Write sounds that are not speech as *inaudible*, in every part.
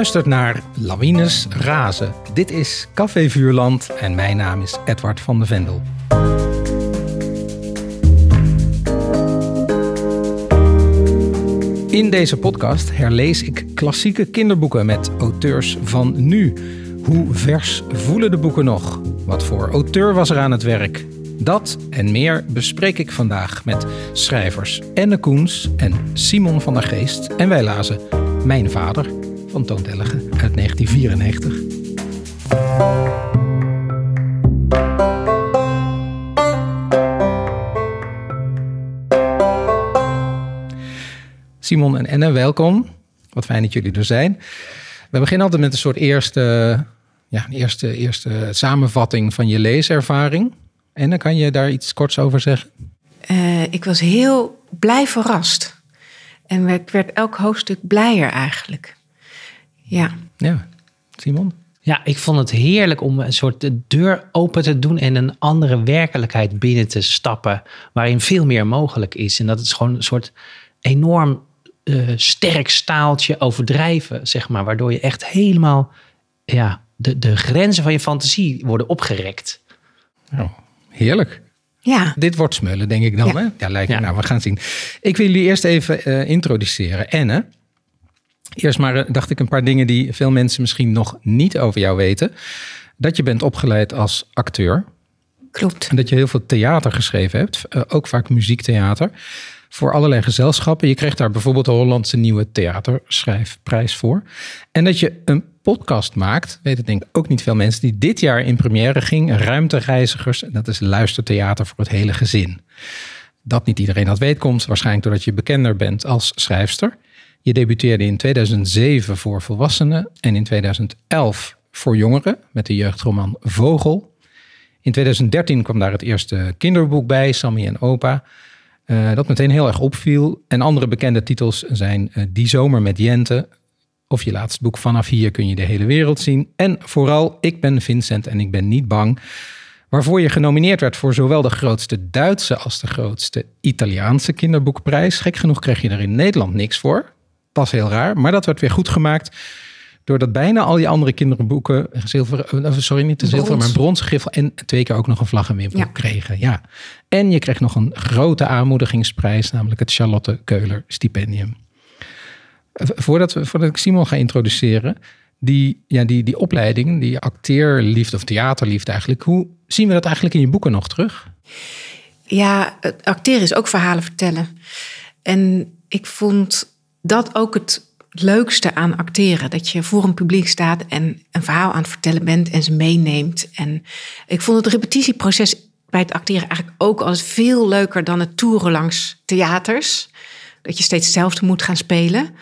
luistert naar Lawines Razen. Dit is Café Vuurland en mijn naam is Edward van de Vendel. In deze podcast herlees ik klassieke kinderboeken met auteurs van nu. Hoe vers voelen de boeken nog? Wat voor auteur was er aan het werk? Dat en meer bespreek ik vandaag met schrijvers Enne Koens en Simon van der Geest. En wij lazen Mijn Vader van Toon Tellige uit 1994. Simon en Enne, welkom. Wat fijn dat jullie er zijn. We beginnen altijd met een soort eerste, ja, eerste, eerste samenvatting van je leeservaring. Enne, kan je daar iets korts over zeggen? Uh, ik was heel blij verrast. En ik werd elk hoofdstuk blijer eigenlijk. Ja. Ja, Simon? Ja, ik vond het heerlijk om een soort de deur open te doen en een andere werkelijkheid binnen te stappen, waarin veel meer mogelijk is. En dat is gewoon een soort enorm uh, sterk staaltje overdrijven, zeg maar, waardoor je echt helemaal, ja, de, de grenzen van je fantasie worden opgerekt. Oh, heerlijk. Ja. Dit wordt smullen, denk ik dan. Ja, hè? ja lijkt ja. Nou, we gaan zien. Ik wil jullie eerst even uh, introduceren. Enne, Eerst maar eh, dacht ik een paar dingen die veel mensen misschien nog niet over jou weten. Dat je bent opgeleid als acteur. Klopt. En dat je heel veel theater geschreven hebt, eh, ook vaak muziektheater. Voor allerlei gezelschappen. Je kreeg daar bijvoorbeeld de Hollandse Nieuwe Theaterschrijfprijs voor. En dat je een podcast maakt, weet het denk ik ook niet veel mensen, die dit jaar in première ging. Ruimtereizigers. En dat is luistertheater voor het hele gezin. Dat niet iedereen dat weet, komt waarschijnlijk doordat je bekender bent als schrijfster. Je debuteerde in 2007 voor volwassenen en in 2011 voor jongeren met de jeugdroman Vogel. In 2013 kwam daar het eerste kinderboek bij, Sammy en Opa. Uh, dat meteen heel erg opviel. En andere bekende titels zijn uh, Die Zomer met Jente. Of je laatste boek Vanaf hier kun je de hele wereld zien. En vooral Ik ben Vincent en ik ben niet bang. Waarvoor je genomineerd werd voor zowel de grootste Duitse als de grootste Italiaanse kinderboekprijs. Gek genoeg kreeg je er in Nederland niks voor pas heel raar. Maar dat werd weer goed gemaakt. Doordat bijna al je andere kinderboeken zilver, sorry, niet de zilver, maar bronzen griffel en twee keer ook nog een vlag en wimpel ja. kregen. Ja. En je kreeg nog een grote aanmoedigingsprijs, namelijk het Charlotte Keuler Stipendium. Voordat, we, voordat ik Simon ga introduceren, die, ja, die, die opleiding, die acteerliefde of theaterliefde eigenlijk, hoe zien we dat eigenlijk in je boeken nog terug? Ja, acteren is ook verhalen vertellen. En ik vond dat ook het leukste aan acteren. Dat je voor een publiek staat en een verhaal aan het vertellen bent en ze meeneemt. En ik vond het repetitieproces bij het acteren eigenlijk ook als veel leuker dan het toeren langs theaters. Dat je steeds hetzelfde moet gaan spelen.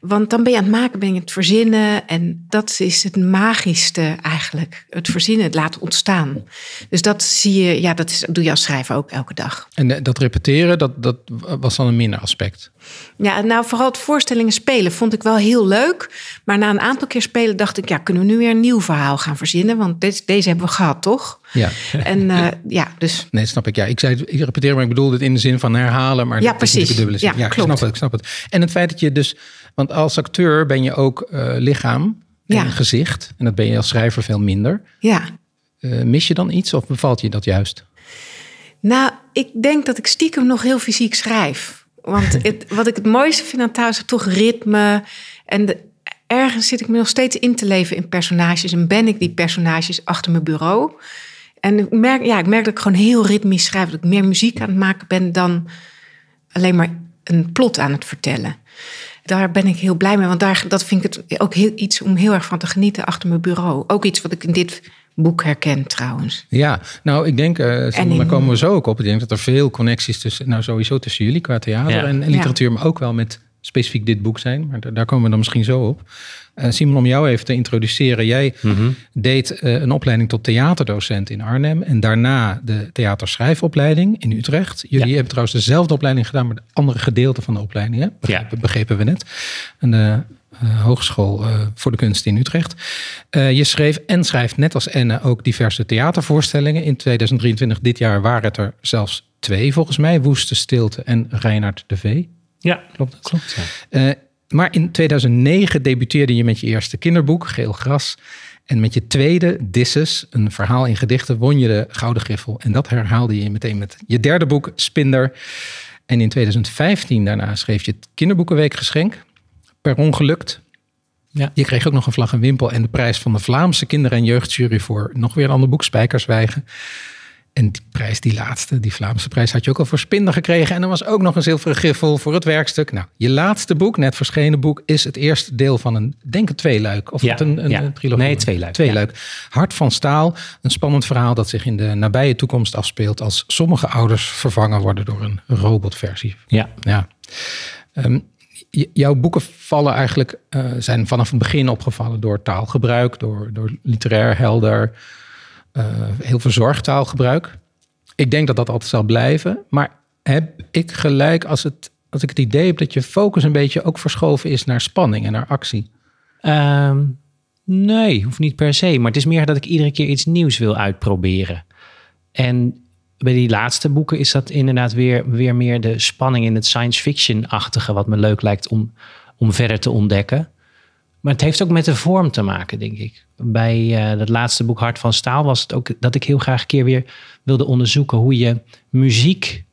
Want dan ben je aan het maken, ben je het verzinnen. En dat is het magischste eigenlijk. Het verzinnen, het laten ontstaan. Dus dat zie je, ja, dat, is, doe je als schrijver ook elke dag. En dat repeteren, dat, dat was dan een minder aspect? Ja, nou vooral het voorstellingen spelen vond ik wel heel leuk. Maar na een aantal keer spelen dacht ik, ja, kunnen we nu weer een nieuw verhaal gaan verzinnen? Want deze, deze hebben we gehad, toch? Ja. En uh, *laughs* ja, dus. Nee, snap ik. Ja, ik zei, ik repeteer, maar ik bedoel het in de zin van herhalen. Maar ja, precies. Dubbele zin. Ja, ja klopt. ik snap het, ik snap het. En het feit dat je dus, want als acteur ben je ook uh, lichaam en ja. gezicht. En dat ben je als schrijver veel minder. Ja. Uh, mis je dan iets of bevalt je dat juist? Nou, ik denk dat ik stiekem nog heel fysiek schrijf. Want *laughs* het, wat ik het mooiste vind aan thuis is toch ritme. En de, ergens zit ik me nog steeds in te leven in personages. En ben ik die personages achter mijn bureau. En ik merk, ja, ik merk dat ik gewoon heel ritmisch schrijf. Dat ik meer muziek aan het maken ben dan alleen maar een plot aan het vertellen. Daar ben ik heel blij mee. Want daar, dat vind ik het ook heel, iets om heel erg van te genieten achter mijn bureau. Ook iets wat ik in dit boek herkent trouwens. Ja, nou ik denk, uh, in... daar komen we zo ook op. Ik denk dat er veel connecties tussen, nou sowieso tussen jullie qua theater ja. en, en, literatuur, ja. maar ook wel met specifiek dit boek zijn. Maar daar, daar komen we dan misschien zo op. Uh, Simon, om jou even te introduceren. Jij mm -hmm. deed uh, een opleiding tot theaterdocent in Arnhem. En daarna de theaterschrijfopleiding in Utrecht. Jullie ja. hebben trouwens dezelfde opleiding gedaan, maar de andere gedeelte van de opleiding. Hè? Begrepen, begrepen we net. En de uh, Hogeschool uh, voor de Kunst in Utrecht. Uh, je schreef en schrijft net als Enne ook diverse theatervoorstellingen. In 2023, dit jaar, waren het er zelfs twee volgens mij. Woeste Stilte en Reinhard de Vee. Ja, klopt. klopt ja. maar in 2009 debuteerde je met je eerste kinderboek, Geel Gras. En met je tweede, Disses, een verhaal in gedichten, won je de Gouden Griffel. En dat herhaalde je meteen met je derde boek, Spinder. En in 2015 daarna schreef je het Kinderboekenweekgeschenk. Per ongeluk. Ja. Je kreeg ook nog een vlag en wimpel en de prijs van de Vlaamse kinder- en jeugdjury voor nog weer een ander boek, Spijkerswijgen. En die prijs, die laatste, die Vlaamse prijs, had je ook al voor Spinder gekregen. En er was ook nog een zilveren griffel voor het werkstuk. Nou, je laatste boek, net verschenen boek, is het eerste deel van een, denk een tweeluik. Of Ja, het een, een, ja. een trilogie? Nee, tweeluik, Tweeluik. Hart van staal, een spannend verhaal dat zich in de nabije toekomst afspeelt als sommige ouders vervangen worden door een robotversie. Ja. Ja. Ehm, jouw boeken vallen eigenlijk, eh, zijn vanaf het begin opgevallen door taalgebruik, door, door literair helder, heel veel zorgtaalgebruik. Ik denk dat dat altijd zal blijven. Maar heb ik gelijk als, het, als ik het idee heb dat je focus een beetje ook verschoven is naar spanning en naar actie? Ehm, nee, hoeft niet per se. Maar het is meer dat ik iedere keer iets nieuws wil uitproberen. En bij die laatste boeken is dat inderdaad weer, weer meer de spanning in het science fiction-achtige, wat me leuk lijkt om, om verder te ontdekken. Maar het heeft ook met de vorm te maken, denk ik. Bij eh dat laatste boek Hart van Staal was het ook dat ik heel graag een keer weer wilde onderzoeken hoe je muziek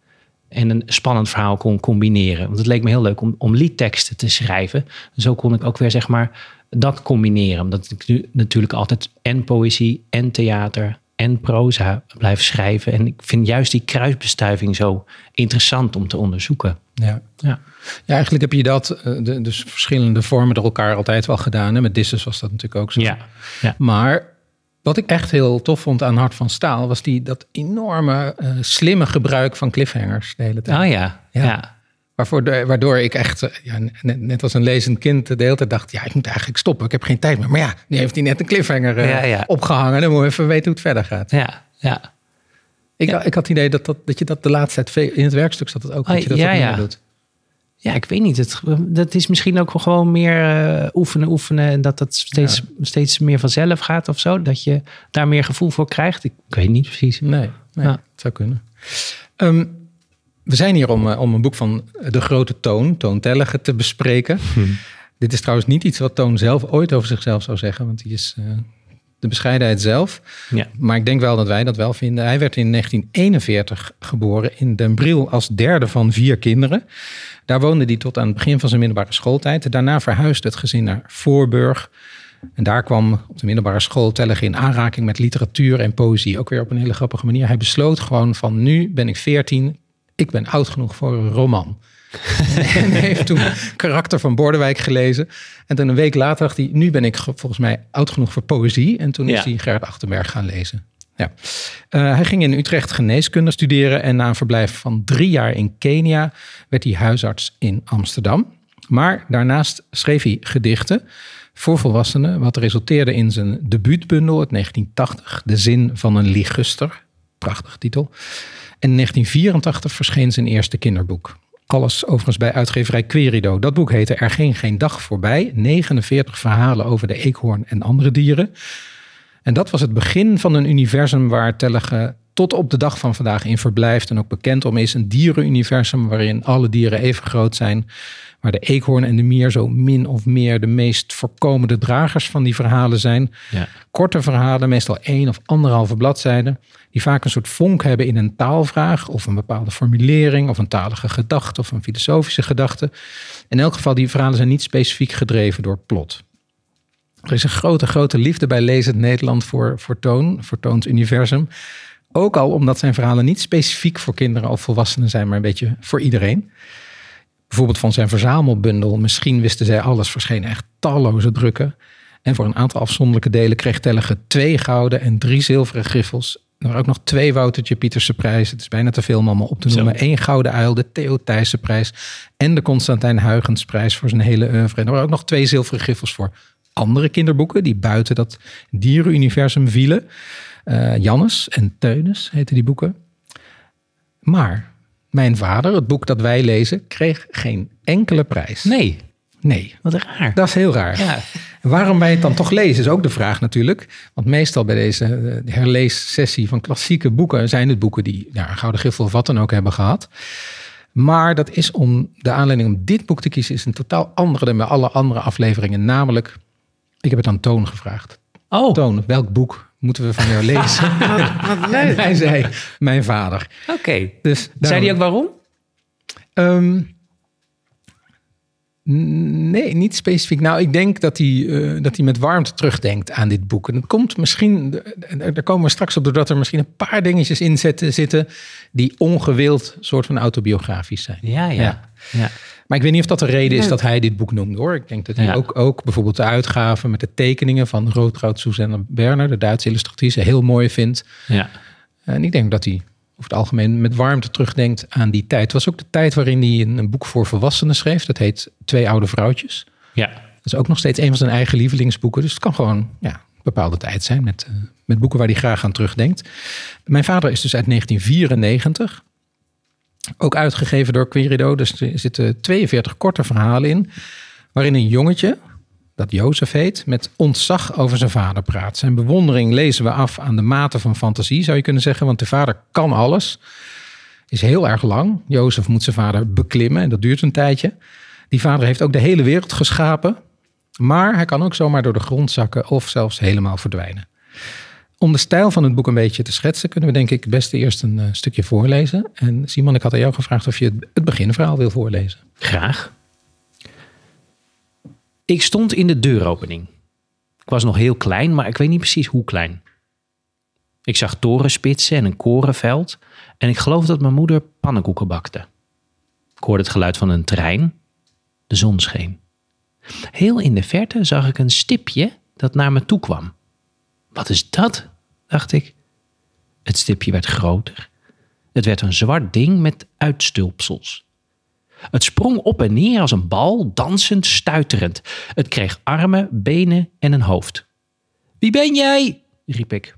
en een spannend verhaal kon combineren. Want het leek me heel leuk om, om liedteksten te schrijven. Zo kon ik ook weer zeg maar dat combineren. Omdat ik nu natuurlijk altijd en poëzie en theater en proza blijf schrijven. En ik vind juist die kruisbestuiving zo interessant om te onderzoeken. Ja. Ja. Ja, eigenlijk heb je dat, eh, de, dus verschillende vormen door elkaar altijd wel gedaan. Hè? Met Disses was dat natuurlijk ook zo. Ja, ja. Maar wat ik echt heel tof vond aan Hart van Staal... was die, dat enorme eh, slimme gebruik van cliffhangers de hele tijd. Ja, Ja. ja. Waarvoor waardoor ik echt, eh, ja, net, als een lezend kind, de hele tijd dacht... ja, ik moet eigenlijk stoppen, ik heb geen tijd meer. Maar ja, nu heeft hij net een cliffhanger Ja, ja. opgehangen. Dan moet je even weten hoe het verder gaat. ja, ja. Ik, ik had het idee dat, dat, dat je dat de laatste tijd... in het werkstuk zat het ook, dat Oh, je dat ja, doet. Ja, ik weet niet. Het, dat is misschien ook gewoon meer eh, oefenen, oefenen. En dat dat steeds, steeds meer vanzelf gaat of zo. Dat je daar meer gevoel voor krijgt. Ik, ik weet niet precies. Nee, nee het zou kunnen. Ehm, we zijn hier om, eh, om een boek van de grote Toon, Toon Tellige, te bespreken. Dit is trouwens niet iets wat Toon zelf ooit over zichzelf zou zeggen, want die is eh, de bescheidenheid zelf. Ja. Maar ik denk wel dat wij dat wel vinden. Hij werd in 1941 geboren in Den Briel als derde van vier kinderen. Daar woonde hij tot aan het begin van zijn middelbare schooltijd. Daarna verhuisde het gezin naar Voorburg. En daar kwam op de middelbare school Tellige in aanraking met literatuur en poëzie. Ook weer op een hele grappige manier. Hij besloot gewoon van nu ben ik 14. Ik ben oud genoeg voor een roman. en heeft toen karakter van Bordewijk gelezen. En toen een week later dacht hij, nu ben ik ge- volgens mij oud genoeg voor poëzie. En toen is hij Gerrit Achterberg gaan lezen. Ja. Eh, hij ging in Utrecht geneeskunde studeren. En na een verblijf van drie jaar in Kenia werd hij huisarts in Amsterdam. Maar daarnaast schreef hij gedichten voor volwassenen. Wat resulteerde in zijn debuutbundel uit 1980. De zin van een liguster. Prachtig titel. En in 1984 verscheen zijn eerste kinderboek. Alles overigens bij uitgeverij Querido. Dat boek heette Er ging geen dag voorbij. 49 verhalen over de eekhoorn en andere dieren. En dat was het begin van een universum waar Tellige tot op de dag van vandaag in verblijft en ook bekend om is. Een dierenuniversum waarin alle dieren even groot zijn. Waar de eekhoorn en de mier zo min of meer de meest voorkomende dragers van die verhalen zijn. Ja. Korte verhalen, meestal één of anderhalve bladzijde. Die vaak een soort vonk hebben in een taalvraag of een bepaalde formulering of een talige gedachte of een filosofische gedachte. In elk geval, die verhalen zijn niet specifiek gedreven door plot. Er is een grote, grote liefde bij Lezend Nederland voor, voor Toon, voor Toons universum. Ook al omdat zijn verhalen niet specifiek voor kinderen of volwassenen zijn, maar een beetje voor iedereen. Bijvoorbeeld van zijn verzamelbundel Misschien wisten zij alles verschenen echt talloze drukken. En voor een aantal afzonderlijke delen kreeg Tellige twee gouden en drie zilveren griffels. Er waren ook nog twee Woutertje Pieterse prijs. Het is bijna te veel om allemaal op te Zo. noemen. Eén gouden uil, de Theo Thijssen prijs en de Constantijn Huygens prijs voor zijn hele oeuvre. En er waren ook nog twee zilveren griffels voor andere kinderboeken die buiten dat dierenuniversum vielen. Eh Jannes en Teunis heten die boeken. Maar mijn vader, het boek dat wij lezen, kreeg geen enkele prijs. Nee, Nee, wat raar. dat is heel raar. Ja. En waarom wij het dan toch lezen is ook de vraag natuurlijk. Want meestal bij deze eh, herleessessie van klassieke boeken zijn het boeken die ja, een Gouden Griffel of wat dan ook hebben gehad. Maar dat is om de aanleiding om dit boek te kiezen, is een totaal andere dan bij alle andere afleveringen. Namelijk, ik heb het aan Toon gevraagd. Oh, Toon, welk boek moeten we van jou lezen? *laughs* Wat, wat En leuk. hij zei, mijn vader. oké. Dus Zei hij ook waarom? Ehm, nee, niet specifiek. Nou, ik denk dat hij, eh, dat hij met warmte terugdenkt aan dit boek. En dat komt misschien, daar komen we straks op, doordat er misschien een paar dingetjes in zitten, zitten die ongewild soort van autobiografisch zijn. Ja, ja. Ja. ja. Maar ik weet niet of dat de reden is dat hij dit boek noemde hoor. Ik denk dat hij Ja. ook, ook bijvoorbeeld de uitgave met de tekeningen van Roodgoud Suzanne Berner, de Duitse illustratrice, heel mooi vindt. ja. En ik denk dat hij over het algemeen met warmte terugdenkt aan die tijd. Het was ook de tijd waarin hij een, een boek voor volwassenen schreef. Dat heet Twee Oude Vrouwtjes. ja. Dat is ook nog steeds een van zijn eigen lievelingsboeken. Dus het kan gewoon ja, een bepaalde tijd zijn met, eh, met boeken waar hij graag aan terugdenkt. Mijn vader is dus uit 1994. Ook uitgegeven door Querido. Dus er zitten 42 korte verhalen in. Waarin een jongetje, dat Jozef heet, met ontzag over zijn vader praat. Zijn bewondering lezen we af aan de mate van fantasie, zou je kunnen zeggen. Want de vader kan alles. Is heel erg lang. Jozef moet zijn vader beklimmen en dat duurt een tijdje. Die vader heeft ook de hele wereld geschapen. Maar hij kan ook zomaar door de grond zakken of zelfs helemaal verdwijnen. Om de stijl van het boek een beetje te schetsen, kunnen we denk ik best eerst een eh, stukje voorlezen. En Simon, ik had aan jou gevraagd of je het, het beginverhaal wil voorlezen. Graag. Ik stond in de deuropening. Ik was nog heel klein, maar ik weet niet precies hoe klein. Ik zag torenspitsen en een korenveld en ik geloof dat mijn moeder pannenkoeken bakte. Ik hoorde het geluid van een trein. De zon scheen. Heel in de verte zag ik een stipje dat naar me toe kwam. Wat is dat? dacht ik. Het stipje werd groter. Het werd een zwart ding met uitstulpsels. Het sprong op en neer als een bal, dansend, stuiterend. Het kreeg armen, benen en een hoofd. Wie ben jij? riep ik.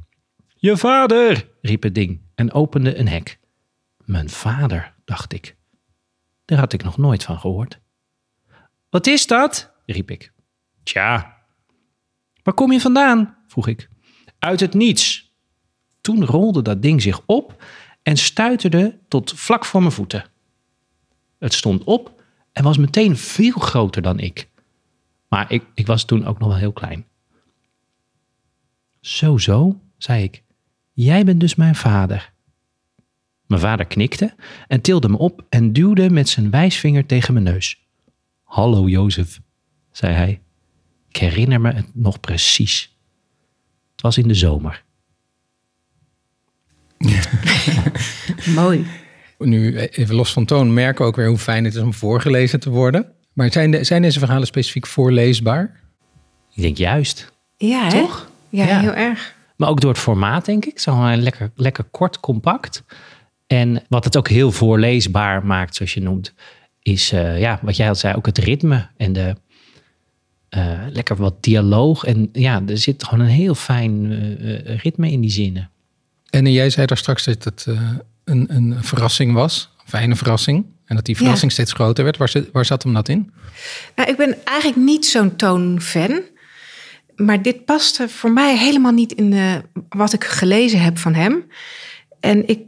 Je vader, riep het ding en opende een hek. Mijn vader, dacht ik. Daar had ik nog nooit van gehoord. Wat is dat? riep ik. Tja. Waar kom je vandaan? vroeg ik. Uit het niets. Toen rolde dat ding zich op en stuiterde tot vlak voor mijn voeten. Het stond op en was meteen veel groter dan ik. Maar ik, ik was toen ook nog wel heel klein. Zo, zo, zei ik. Jij bent dus mijn vader. Mijn vader knikte en tilde me op en duwde met zijn wijsvinger tegen mijn neus. Hallo Jozef, zei hij. Ik herinner me het nog precies. Het was in de zomer. *laughs* Mooi. Nu, even los van toon, merken we ook weer hoe fijn het is om voorgelezen te worden. Maar zijn, de, zijn deze verhalen specifiek voorleesbaar? Ik denk juist. Ja, hè? Toch? Ja, Ja. heel erg. Maar ook door het formaat, denk ik. Zo een lekker, lekker kort, compact. En wat het ook heel voorleesbaar maakt, zoals je noemt, is eh, ja, wat jij al zei, ook het ritme en de eh, lekker wat dialoog. En ja, er zit gewoon een heel fijn eh, eh, ritme in die zinnen. En jij zei daar straks dat het eh, een, een verrassing was, een fijne verrassing. En dat die verrassing steeds groter werd. Waar, zat hem dat in? Nou, ik ben eigenlijk niet zo'n toonfan. Maar dit paste voor mij helemaal niet in de, wat ik gelezen heb van hem. En ik,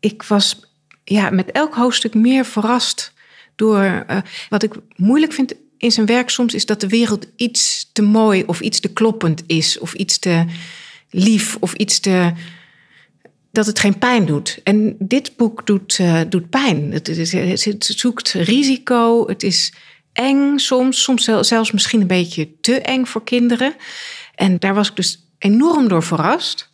ik was ja, met elk hoofdstuk meer verrast door... eh, wat ik moeilijk vind in zijn werk soms... is dat de wereld iets te mooi of iets te kloppend is... of iets te lief of iets te... dat het geen pijn doet. En dit boek doet, eh, doet pijn. Het, is- het zoekt risico, het is eng soms, soms zel- zelfs misschien een beetje te eng voor kinderen. En daar was ik dus enorm door verrast.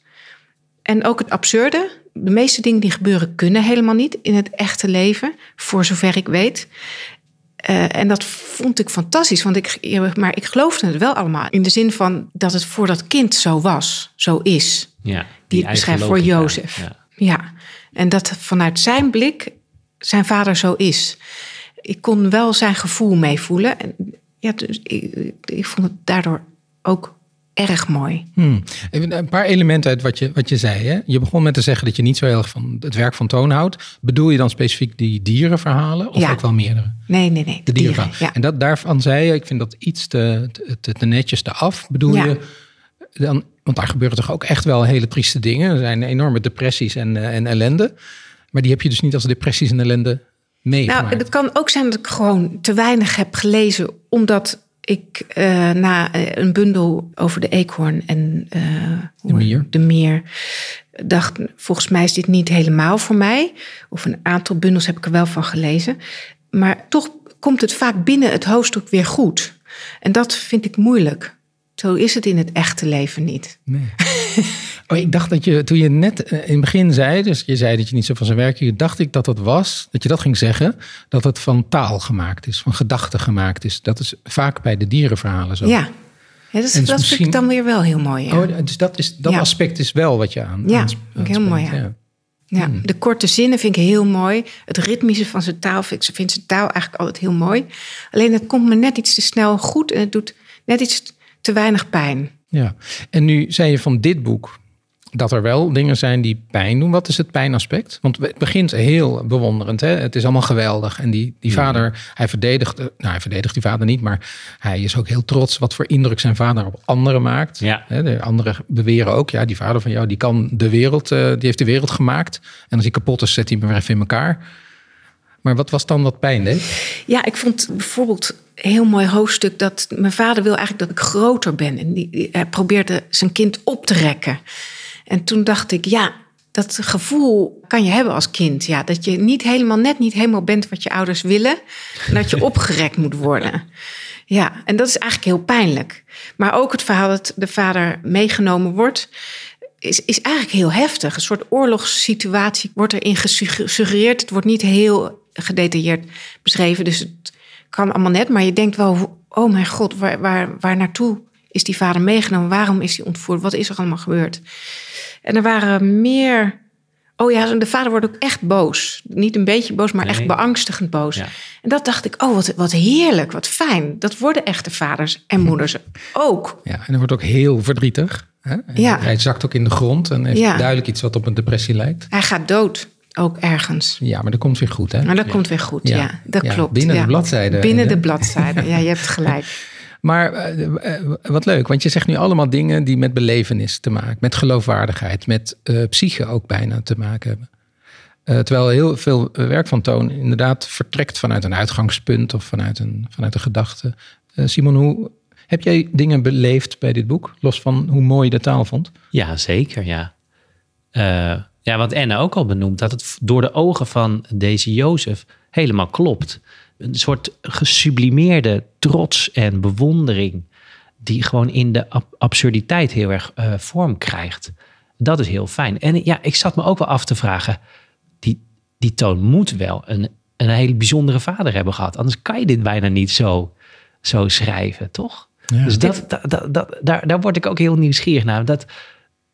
En ook het absurde. De meeste dingen die gebeuren kunnen helemaal niet in het echte leven, voor zover ik weet. Eh, en dat vond ik fantastisch, want ik, maar ik geloofde het wel allemaal. In de zin van dat het voor dat kind zo was, zo is. Ja, Die het beschrijft voor. Jozef. Ja. Ja, en dat vanuit zijn blik zijn vader zo is. Ik kon wel zijn gevoel meevoelen. En ja, dus ik, ik vond het daardoor ook erg mooi. Hmm. Even een paar elementen uit wat je, wat je zei. Hè? Je begon met te zeggen dat je niet zo heel erg van het werk van Toon houdt. Bedoel je dan specifiek die dierenverhalen of Ja. ook wel meerdere? Nee, nee, nee. De dierenverhalen. Ja. En dat, daarvan zei je, ik vind dat iets te, te, te netjes te af. Bedoel Ja. je dan, want daar gebeuren toch ook echt wel hele trieste dingen. Er zijn enorme depressies en, eh, en ellende. Maar die heb je dus niet als depressies en ellende meegemaakt? Nou, het kan ook zijn dat ik gewoon te weinig heb gelezen, omdat ik eh, na eh, een bundel over de eekhoorn en eh, mier. de mier dacht, volgens mij is dit niet helemaal voor mij. Of een aantal bundels heb ik er wel van gelezen. Maar toch komt het vaak binnen het hoofdstuk weer goed. En dat vind ik moeilijk. Zo is het in het echte leven niet. Nee. *laughs* Oh, ik dacht dat je, toen je net eh, in het begin zei, dus je zei dat je niet zo van zijn werk hield, dacht ik dat dat was, dat je dat ging zeggen, dat het van taal gemaakt is, van gedachten gemaakt is. Dat is vaak bij de dierenverhalen zo. Ja, dus dat vind ik dan weer wel heel mooi. Ja. Oh, dus dat, is, dat Ja. aspect is wel wat je aan. Ja, aan- heel mooi, ja. Ja, de korte zinnen vind ik heel mooi. Het ritmische van zijn taal vind ik vind zijn taal eigenlijk altijd heel mooi. Alleen het komt me net iets te snel goed en het doet net iets te weinig pijn. Ja, en nu zei je van dit boek dat er wel dingen zijn die pijn doen. Wat is het pijnaspect? Want het begint heel bewonderend. Hè? Het is allemaal geweldig. En die, die vader, hij verdedigt, eh, nou hij verdedigt die vader niet, maar hij is ook heel trots wat voor indruk zijn vader op anderen maakt. Ja. Hè, De anderen beweren ook, ja, die vader van jou, die kan de wereld, eh, die heeft de wereld gemaakt. En als hij kapot is, zet hij hem weer even in elkaar. Maar wat was dan wat pijn deed? Ja, ik vond bijvoorbeeld een heel mooi hoofdstuk dat mijn vader wil eigenlijk dat ik groter ben. En die, die- hij probeerde zijn kind op te rekken. En toen dacht ik, ja, dat gevoel kan je hebben als kind. Ja, dat je niet helemaal, net niet helemaal bent wat je ouders willen. En dat je *laughs* opgerekt moet worden. Ja, en dat is eigenlijk heel pijnlijk. Maar ook het verhaal dat de vader meegenomen wordt, is, is eigenlijk heel heftig. Een soort oorlogssituatie wordt erin gesuggereerd. Het wordt niet heel gedetailleerd beschreven, dus het kan allemaal net. Maar je denkt wel, oh mijn god, waar, waar, waar naartoe is die vader meegenomen? Waarom is hij ontvoerd? Wat is er allemaal gebeurd? En er waren meer... Oh ja, de vader wordt ook echt boos. Niet een beetje boos, maar echt beangstigend boos. Ja. En dat dacht ik, oh wat, wat heerlijk, wat fijn. Dat worden echte vaders en moeders *laughs* ook. Ja, en hij wordt ook heel verdrietig. Hè? Ja. Hij zakt ook in de grond en heeft Ja. duidelijk iets wat op een depressie lijkt. Hij gaat dood, ook ergens. Ja, maar dat komt weer goed, hè? Maar dat komt weer goed, ja. Ja. dat Ja, klopt. binnen de ja. bladzijde. Binnen de bladzijde, ja, je hebt gelijk. *laughs* Maar eh, eh, wat leuk, want je zegt nu allemaal dingen die met belevenis te maken, met geloofwaardigheid, met eh psyche ook bijna te maken hebben. Eh, terwijl heel veel eh, werk van Toon inderdaad vertrekt vanuit een uitgangspunt of vanuit een, vanuit een gedachte. Eh, Simon, hoe heb jij dingen beleefd bij dit boek, los van hoe mooi je de taal vond? Ja, zeker, ja. Eh, ja, wat Anne ook al benoemd, dat het door de ogen van deze Jozef helemaal klopt. Een soort gesublimeerde trots en bewondering, die gewoon in de ab- absurditeit heel erg eh, vorm krijgt. Dat is heel fijn. En ja, ik zat me ook wel af te vragen, die, die toon moet wel een, een hele bijzondere vader hebben gehad. Anders kan je dit bijna niet zo, zo schrijven, toch? Ja. Dus dat, dat, dat, dat- daar, daar word ik ook heel nieuwsgierig naar. Dat,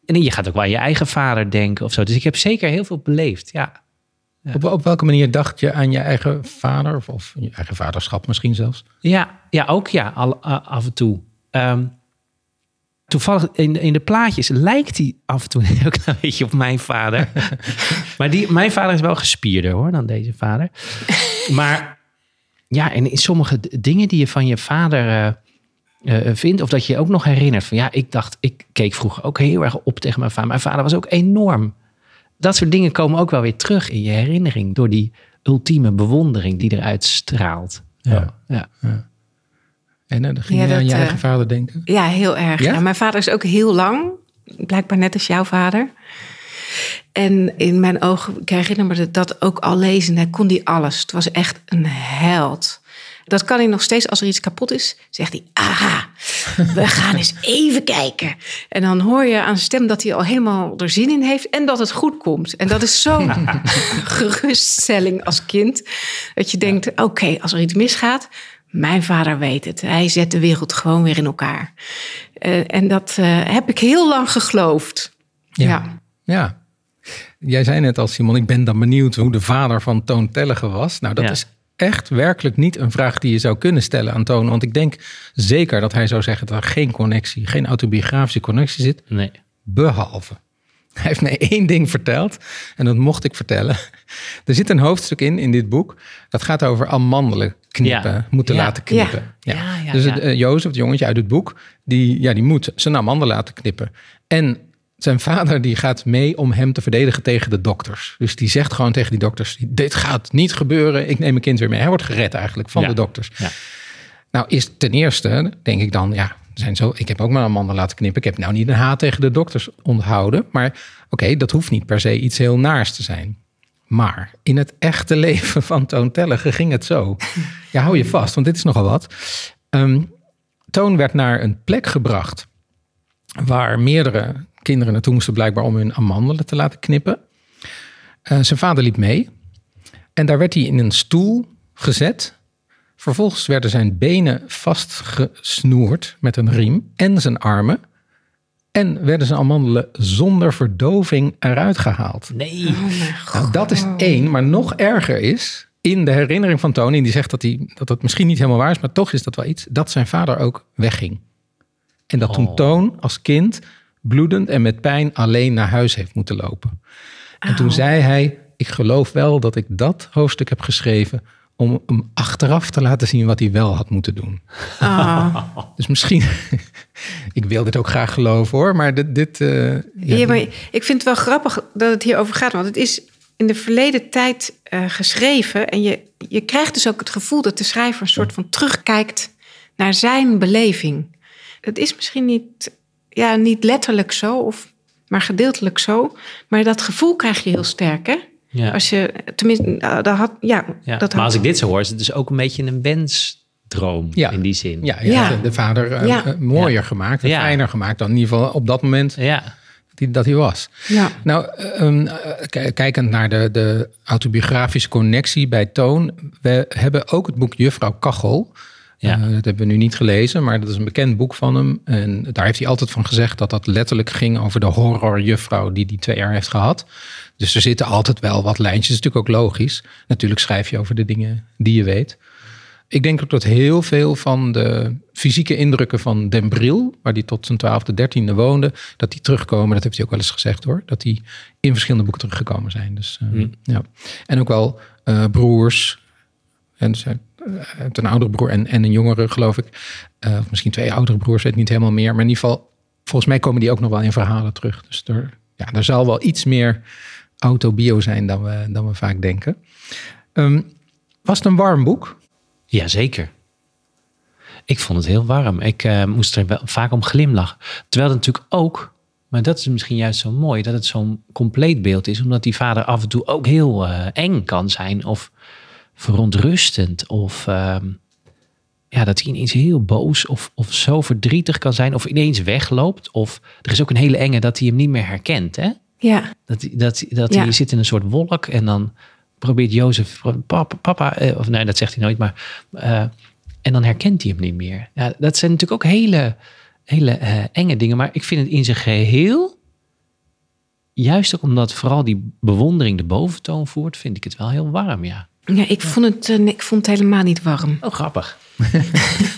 en je gaat ook wel aan je eigen vader denken of zo. Dus ik heb zeker heel veel beleefd, ja. Op, op welke manier dacht je aan je eigen vader of, of je eigen vaderschap misschien zelfs? Ja, ja ook ja, al, af en toe. Ehm, toevallig in, in de plaatjes lijkt hij af en toe *laughs* een heel klein beetje op mijn vader. *laughs* maar die, mijn vader is wel gespierder hoor dan deze vader. maar ja, en in sommige dingen die je van je vader eh, eh, vindt, of dat je je ook nog herinnert van ja, ik dacht, ik keek vroeger ook heel erg op tegen mijn vader. Mijn vader was ook enorm. Dat soort dingen komen ook wel weer terug in je herinnering door die ultieme bewondering die eruit straalt. Ja. ja. En eh, dan ging Ja, je aan je eh, eigen vader denken? Ja, heel erg. Ja? Mijn vader is ook heel lang, blijkbaar net als jouw vader. En in mijn ogen, ik herinner me dat- dat ook al lezen, hij kon die alles. Het was echt een held. Dat kan hij nog steeds, als er iets kapot is, zegt hij, aha, we *laughs* gaan eens even kijken. En dan hoor je aan zijn stem dat hij al helemaal er zin in heeft en dat het goed komt. En dat is zo'n *laughs* geruststelling als kind, dat je denkt, oké, als er iets misgaat, mijn vader weet het. Hij zet de wereld gewoon weer in elkaar. Eh, en dat eh, heb ik heel lang geloofd. Ja. Ja. Jij zei net al, Simon, ik ben dan benieuwd hoe de vader van Toon Tellige was. Nou, dat Ja. is echt werkelijk niet een vraag die je zou kunnen stellen aan Toon. Want ik denk zeker dat hij zou zeggen dat er geen connectie, geen autobiografische connectie zit. Nee. Behalve. Hij heeft mij één ding verteld en dat mocht ik vertellen. Er zit een hoofdstuk in, in dit boek, dat gaat over amandelen knippen, Ja. moeten Ja. laten knippen. Ja. Ja, ja, dus het, eh, Jozef, het jongetje uit het boek, die, ja, die moet zijn amandelen laten knippen. En zijn vader die gaat mee om hem te verdedigen tegen de dokters. Dus die zegt gewoon tegen die dokters: Dit gaat niet gebeuren. Ik neem mijn kind weer mee. Hij wordt gered eigenlijk van Ja. de dokters. Ja. Nou, is ten eerste, denk ik dan, ja, zijn zo, ik heb ook maar een man laten knippen. Ik heb nou niet een haat tegen de dokters onthouden. Maar oké, dat hoeft niet per se iets heel naars te zijn. Maar in het echte *laughs* leven van Toon Tellige ging het zo. Ja, hou je vast, want dit is nogal wat. Ehm, Toon werd naar een plek gebracht waar meerdere kinderen naartoe moesten blijkbaar om hun amandelen te laten knippen. Eh, zijn vader liep mee en daar werd hij in een stoel gezet. Vervolgens werden zijn benen vastgesnoerd met een riem en zijn armen. En werden zijn amandelen zonder verdoving eruit gehaald. Nee. Oh mijn god. Nou, dat is één, maar nog erger is in de herinnering van Tony, die zegt dat, hij, dat het misschien niet helemaal waar is, maar toch is dat wel iets, dat zijn vader ook wegging. En dat toen Oh. Toon als kind bloedend en met pijn alleen naar huis heeft moeten lopen. En toen zei hij, ik geloof wel dat ik dat hoofdstuk heb geschreven om hem achteraf te laten zien wat hij wel had moeten doen. Ah. *laughs* Dus misschien, *laughs* ik wil dit ook graag geloven hoor, maar dit... dit eh, ja, Ja, maar ik vind het wel grappig dat het hierover gaat. Want het is in de verleden tijd eh, geschreven. En je, je krijgt dus ook het gevoel dat de schrijver een soort van terugkijkt naar zijn beleving. Het is misschien niet, ja, niet letterlijk zo, of, maar gedeeltelijk zo. Maar dat gevoel krijg je heel sterk, hè? Ja. Als je, tenminste, nou, dat had, ja, Ja, dat maar had, als ik dit zo hoor, is het dus ook een beetje een wensdroom Ja. in die zin. Ja, ja, Ja. de- de vader eh, Ja. eh, mooier gemaakt, fijner gemaakt dan in ieder geval op dat moment Ja. dat hij, was. ja. Nou, eh, ehm, eh, k- kijkend naar de, de autobiografische connectie bij Toon, we hebben ook het boek Juffrouw Kachel. Ja. Eh, dat hebben we nu niet gelezen, maar dat is een bekend boek van hem. En daar heeft hij altijd van gezegd dat dat letterlijk ging over de horrorjuffrouw die die twee jaar heeft gehad. Dus er zitten altijd wel wat lijntjes. Dat is natuurlijk ook logisch. Natuurlijk schrijf je over de dingen die je weet. Ik denk ook dat heel veel van de fysieke indrukken van Den Bril, waar hij tot zijn twaalfde, dertiende woonde, dat die terugkomen. Dat heeft hij ook wel eens gezegd hoor. Dat die in verschillende boeken teruggekomen zijn. Dus, eh, ja. En ook wel eh, broers. En zijn een oudere broer en, en een jongere, geloof ik. Eh, of misschien twee oudere broers, weet niet helemaal meer. Maar in ieder geval, volgens mij komen die ook nog wel in verhalen terug. Dus er, ja, er zal wel iets meer autobio zijn dan we, dan we vaak denken. Ehm, was het een warm boek? Jazeker. Ik vond het heel warm. Ik eh, moest er vaak om glimlachen. Terwijl het natuurlijk ook, maar dat is misschien juist zo mooi, dat het zo'n compleet beeld is. Omdat die vader af en toe ook heel eh, eng kan zijn. Of verontrustend. Of ehm, ja, dat hij ineens heel boos of, of zo verdrietig kan zijn. Of ineens wegloopt. Of er is ook een hele enge dat hij hem niet meer herkent. Hè? ja. Dat, dat, dat Ja. hij zit in een soort wolk en dan probeert Jozef, papa, papa eh, of nee, dat zegt hij nooit, maar eh, en dan herkent hij hem niet meer. Ja, dat zijn natuurlijk ook hele, hele eh, enge dingen, maar ik vind het in zijn geheel, juist ook omdat vooral die bewondering de boventoon voert, vind ik het wel heel warm, ja. Ja ik, vond het, eh, ik vond het helemaal niet warm. Oh, grappig. *laughs*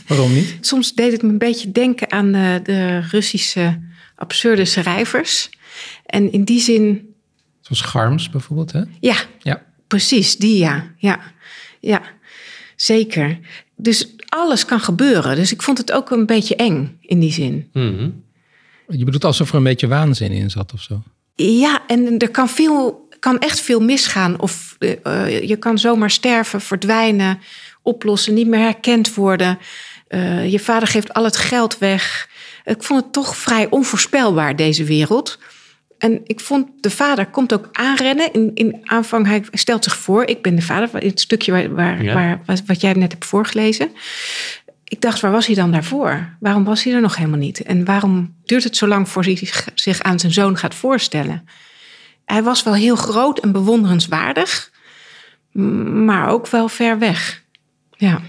Waarom niet? Soms deed het me een beetje denken aan de, de Russische absurde schrijvers. En in die zin, Zoals Garms bijvoorbeeld, hè? ja, Ja. precies, die ja. Ja, ja zeker. Dus alles kan gebeuren. Dus ik vond het ook een beetje eng in die zin. Mhm. Je bedoelt alsof er een beetje waanzin in zat of zo? Ja, en er kan, veel, kan echt veel misgaan. Of eh, eh, je kan zomaar sterven, verdwijnen, oplossen, niet meer herkend worden. Eh, je vader geeft al het geld weg. Ik vond het toch vrij onvoorspelbaar, deze wereld. En ik vond, de vader komt ook aanrennen. In, in aanvang, hij stelt zich voor, ik ben de vader. Het stukje waar, waar, Ja. waar, wat- wat jij net hebt voorgelezen. Ik dacht, waar was hij dan daarvoor? Waarom was hij er nog helemaal niet? En waarom duurt het zo lang voor hij zich aan zijn zoon gaat voorstellen? Hij was wel heel groot en bewonderenswaardig, maar ook wel ver weg. Ja,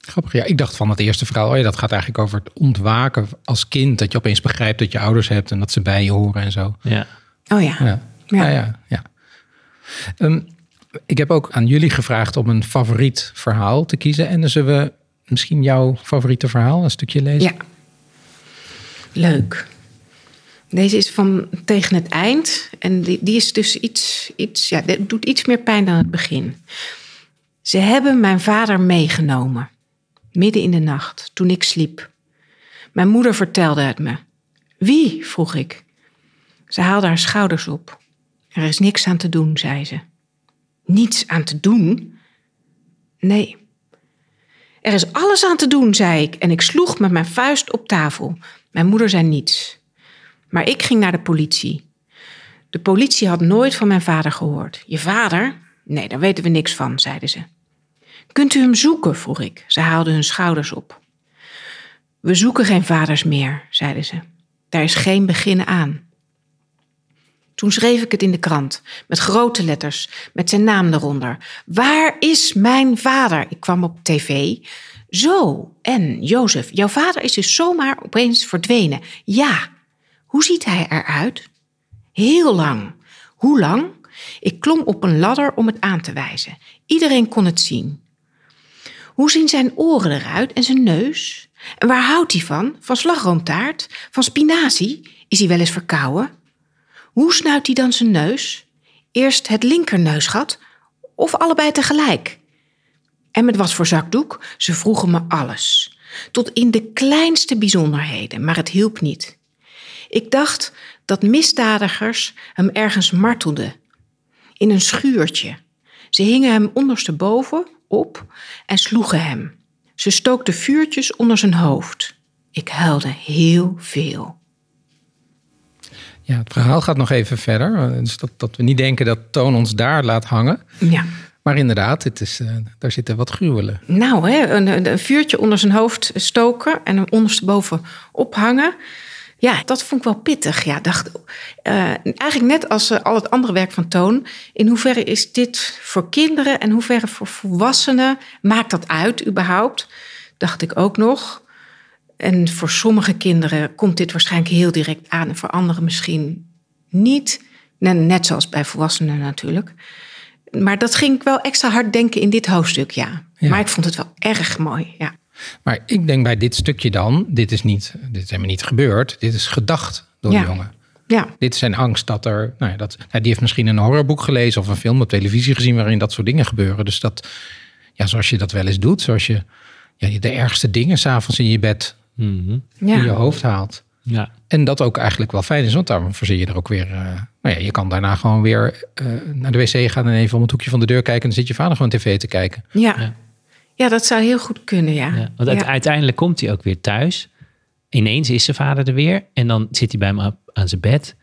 Grappig. Ja, ik dacht van het eerste verhaal, oh ja, dat gaat eigenlijk over het ontwaken als kind. Dat je opeens begrijpt dat je ouders hebt en dat ze bij je horen en zo. Ja. oh ja. Ja, ja, ja. ja. Ehm, ik heb ook aan jullie gevraagd om een favoriet verhaal te kiezen. En dan zullen we misschien jouw favoriete verhaal een stukje lezen. Ja. Leuk. Deze is van tegen het eind. En die, die is dus iets, iets, ja, doet iets meer pijn dan het begin. Ze hebben mijn vader meegenomen. Midden in de nacht, toen ik sliep. Mijn moeder vertelde het me. Wie? vroeg ik. Ze haalde haar schouders op. Er is niks aan te doen, zei ze. Niets aan te doen? Nee. Er is alles aan te doen, zei ik en ik sloeg met mijn vuist op tafel. Mijn moeder zei niets. Maar ik ging naar de politie. De politie had nooit van mijn vader gehoord. Je vader? Nee, daar weten we niks van, zeiden ze. Kunt u hem zoeken? vroeg ik. Ze haalden hun schouders op. We zoeken geen vaders meer, zeiden ze. Daar is geen begin aan. Toen schreef ik het in de krant, met grote letters, met zijn naam eronder. Waar is mijn vader? Ik kwam op tv. Zo, en Jozef, jouw vader is dus zomaar opeens verdwenen. Ja. Hoe ziet hij eruit? Heel lang. Hoe lang? Ik klom op een ladder om het aan te wijzen. Iedereen kon het zien. Hoe zien zijn oren eruit en zijn neus? En waar houdt hij van? Van slagroomtaart? Van spinazie? Is hij wel eens verkouden? Hoe snuit hij dan zijn neus? Eerst het linkerneusgat of allebei tegelijk? En met wat voor zakdoek? Ze vroegen me alles. Tot in de kleinste bijzonderheden, maar het hielp niet. Ik dacht dat misdadigers hem ergens martelden. In een schuurtje. Ze hingen hem ondersteboven op en sloegen hem. Ze stookten vuurtjes onder zijn hoofd. Ik huilde heel veel. Ja, het verhaal gaat nog even verder. Dus dat, dat we niet denken dat Toon ons daar laat hangen. Ja. Maar inderdaad, het is, uh, daar zitten wat gruwelen. Nou, hè, een, een, vuurtje onder zijn hoofd stoken en hem ondersteboven ophangen. Ja, dat vond ik wel pittig. Ja, dacht, uh, eigenlijk net als uh, al het andere werk van Toon. In hoeverre is dit voor kinderen en hoeverre voor volwassenen? Maakt dat uit überhaupt? Dacht ik ook nog. En voor sommige kinderen komt dit waarschijnlijk heel direct aan en voor anderen misschien niet. Net zoals bij volwassenen natuurlijk. Maar dat ging ik wel extra hard denken in dit hoofdstuk, ja. ja. Maar ik vond het wel erg mooi, ja. Maar ik denk bij dit stukje dan, dit is, niet, dit is helemaal niet gebeurd. Dit is gedacht door ja. de jongen. Ja. Dit is zijn angst dat er, nou ja, dat, nou, die heeft misschien een horrorboek gelezen of een film op televisie gezien waarin dat soort dingen gebeuren. Dus dat, ja, zoals je dat wel eens doet, zoals je ja, de ergste dingen s'avonds in je bed mm -hmm. ja. in je hoofd haalt. Ja. En dat ook eigenlijk wel fijn is, want daarom verzin je er ook weer. Uh, nou ja, je kan daarna gewoon weer uh, naar de wc gaan en even om het hoekje van de deur kijken. En dan zit je vader gewoon tv te kijken. Ja, ja. Ja dat zou heel goed kunnen, ja. ja want ja. uiteindelijk komt hij ook weer thuis. Ineens is zijn vader er weer. En dan zit hij bij hem aan zijn bed.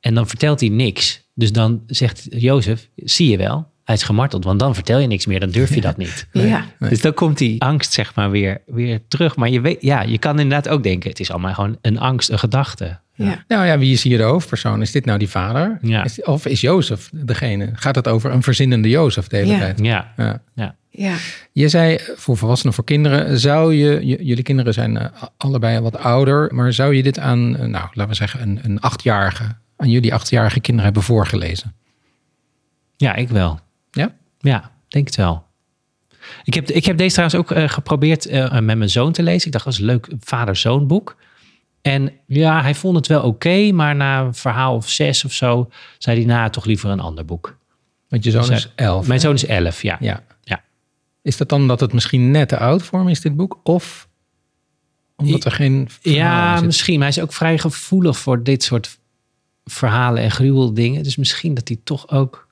En dan vertelt hij niks. Dus dan zegt Jozef, zie je wel, hij is gemarteld. Want dan vertel je niks meer, dan durf je dat niet. Nee, ja. Nee. Dus dan komt die angst zeg maar weer, weer terug. Maar je, weet, ja, je kan inderdaad ook denken, het is allemaal gewoon een angst, een gedachte. Ja. Nou ja, wie is hier de hoofdpersoon? Is dit nou die vader? Ja. Is, of is Jozef degene? Gaat het over een verzinnende Jozef de hele ja. tijd? Ja. ja. ja. Ja. Je zei voor volwassenen, voor kinderen, zou je, jullie kinderen zijn uh, allebei wat ouder, maar zou je dit aan, uh, nou, laten we zeggen, een, een achtjarige, aan jullie achtjarige kinderen hebben voorgelezen? Ja, ik wel. Ja? Ja, denk het wel. Ik heb, ik heb deze trouwens ook uh, geprobeerd uh, met mijn zoon te lezen. Ik dacht, dat is een leuk vader-zoon boek. En ja, hij vond het wel oké, okay, maar na een verhaal of zes of zo, zei hij, nou, toch liever een ander boek. Want je zoon Dus is elf. Mijn hè? zoon is elf, ja. Ja. Is dat dan dat het misschien net te oud voor hem is, dit boek? Of omdat er geen Ja, zit? misschien. Maar hij is ook vrij gevoelig voor dit soort verhalen en gruweldingen. Dus misschien dat hij toch ook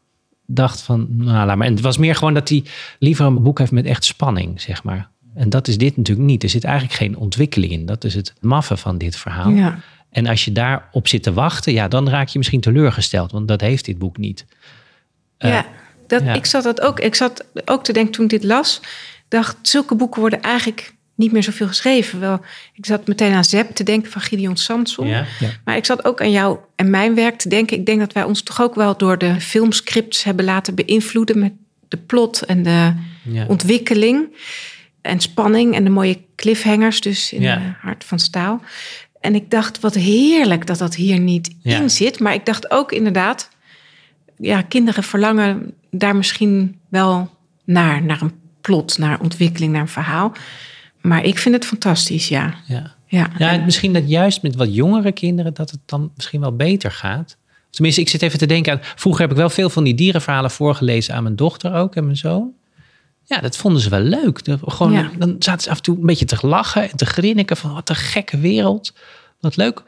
dacht van, nou, laat maar. En het was meer gewoon dat hij liever een boek heeft met echt spanning, zeg maar. En dat is dit natuurlijk niet. Er zit eigenlijk geen ontwikkeling in. Dat is het maffe van dit verhaal. Ja. En als je daarop zit te wachten, ja, dan raak je misschien teleurgesteld. Want dat heeft dit boek niet. Uh, ja, dat, ja. ik zat dat ook. Ik zat ook te denken toen ik dit las. dacht, zulke boeken worden eigenlijk niet meer zoveel geschreven. Wel, ik zat meteen aan Zep te denken van Gideon Samson. Ja. Ja. Maar ik zat ook aan jou en mijn werk te denken. Ik denk dat wij ons toch ook wel door de filmscripts hebben laten beïnvloeden met de plot en de Ja. ontwikkeling. En spanning en de mooie cliffhangers, dus in Ja. uh, Hart van Staal. En ik dacht, wat heerlijk dat dat hier niet Ja. in zit. Maar ik dacht ook inderdaad, ja, kinderen verlangen daar misschien wel naar. Naar een plot, naar ontwikkeling, naar een verhaal. Maar ik vind het fantastisch, ja. Ja. Ja, Ja, En- misschien dat juist met wat jongere kinderen dat het dan misschien wel beter gaat. Tenminste, ik zit even te denken aan. Vroeger heb ik wel veel van die dierenverhalen voorgelezen aan mijn dochter ook en mijn zoon. Ja, dat vonden ze wel leuk. De- Gewoon, Ja. Dan zaten ze af en toe een beetje te lachen en te grinniken van wat een gekke wereld. Wat leuk.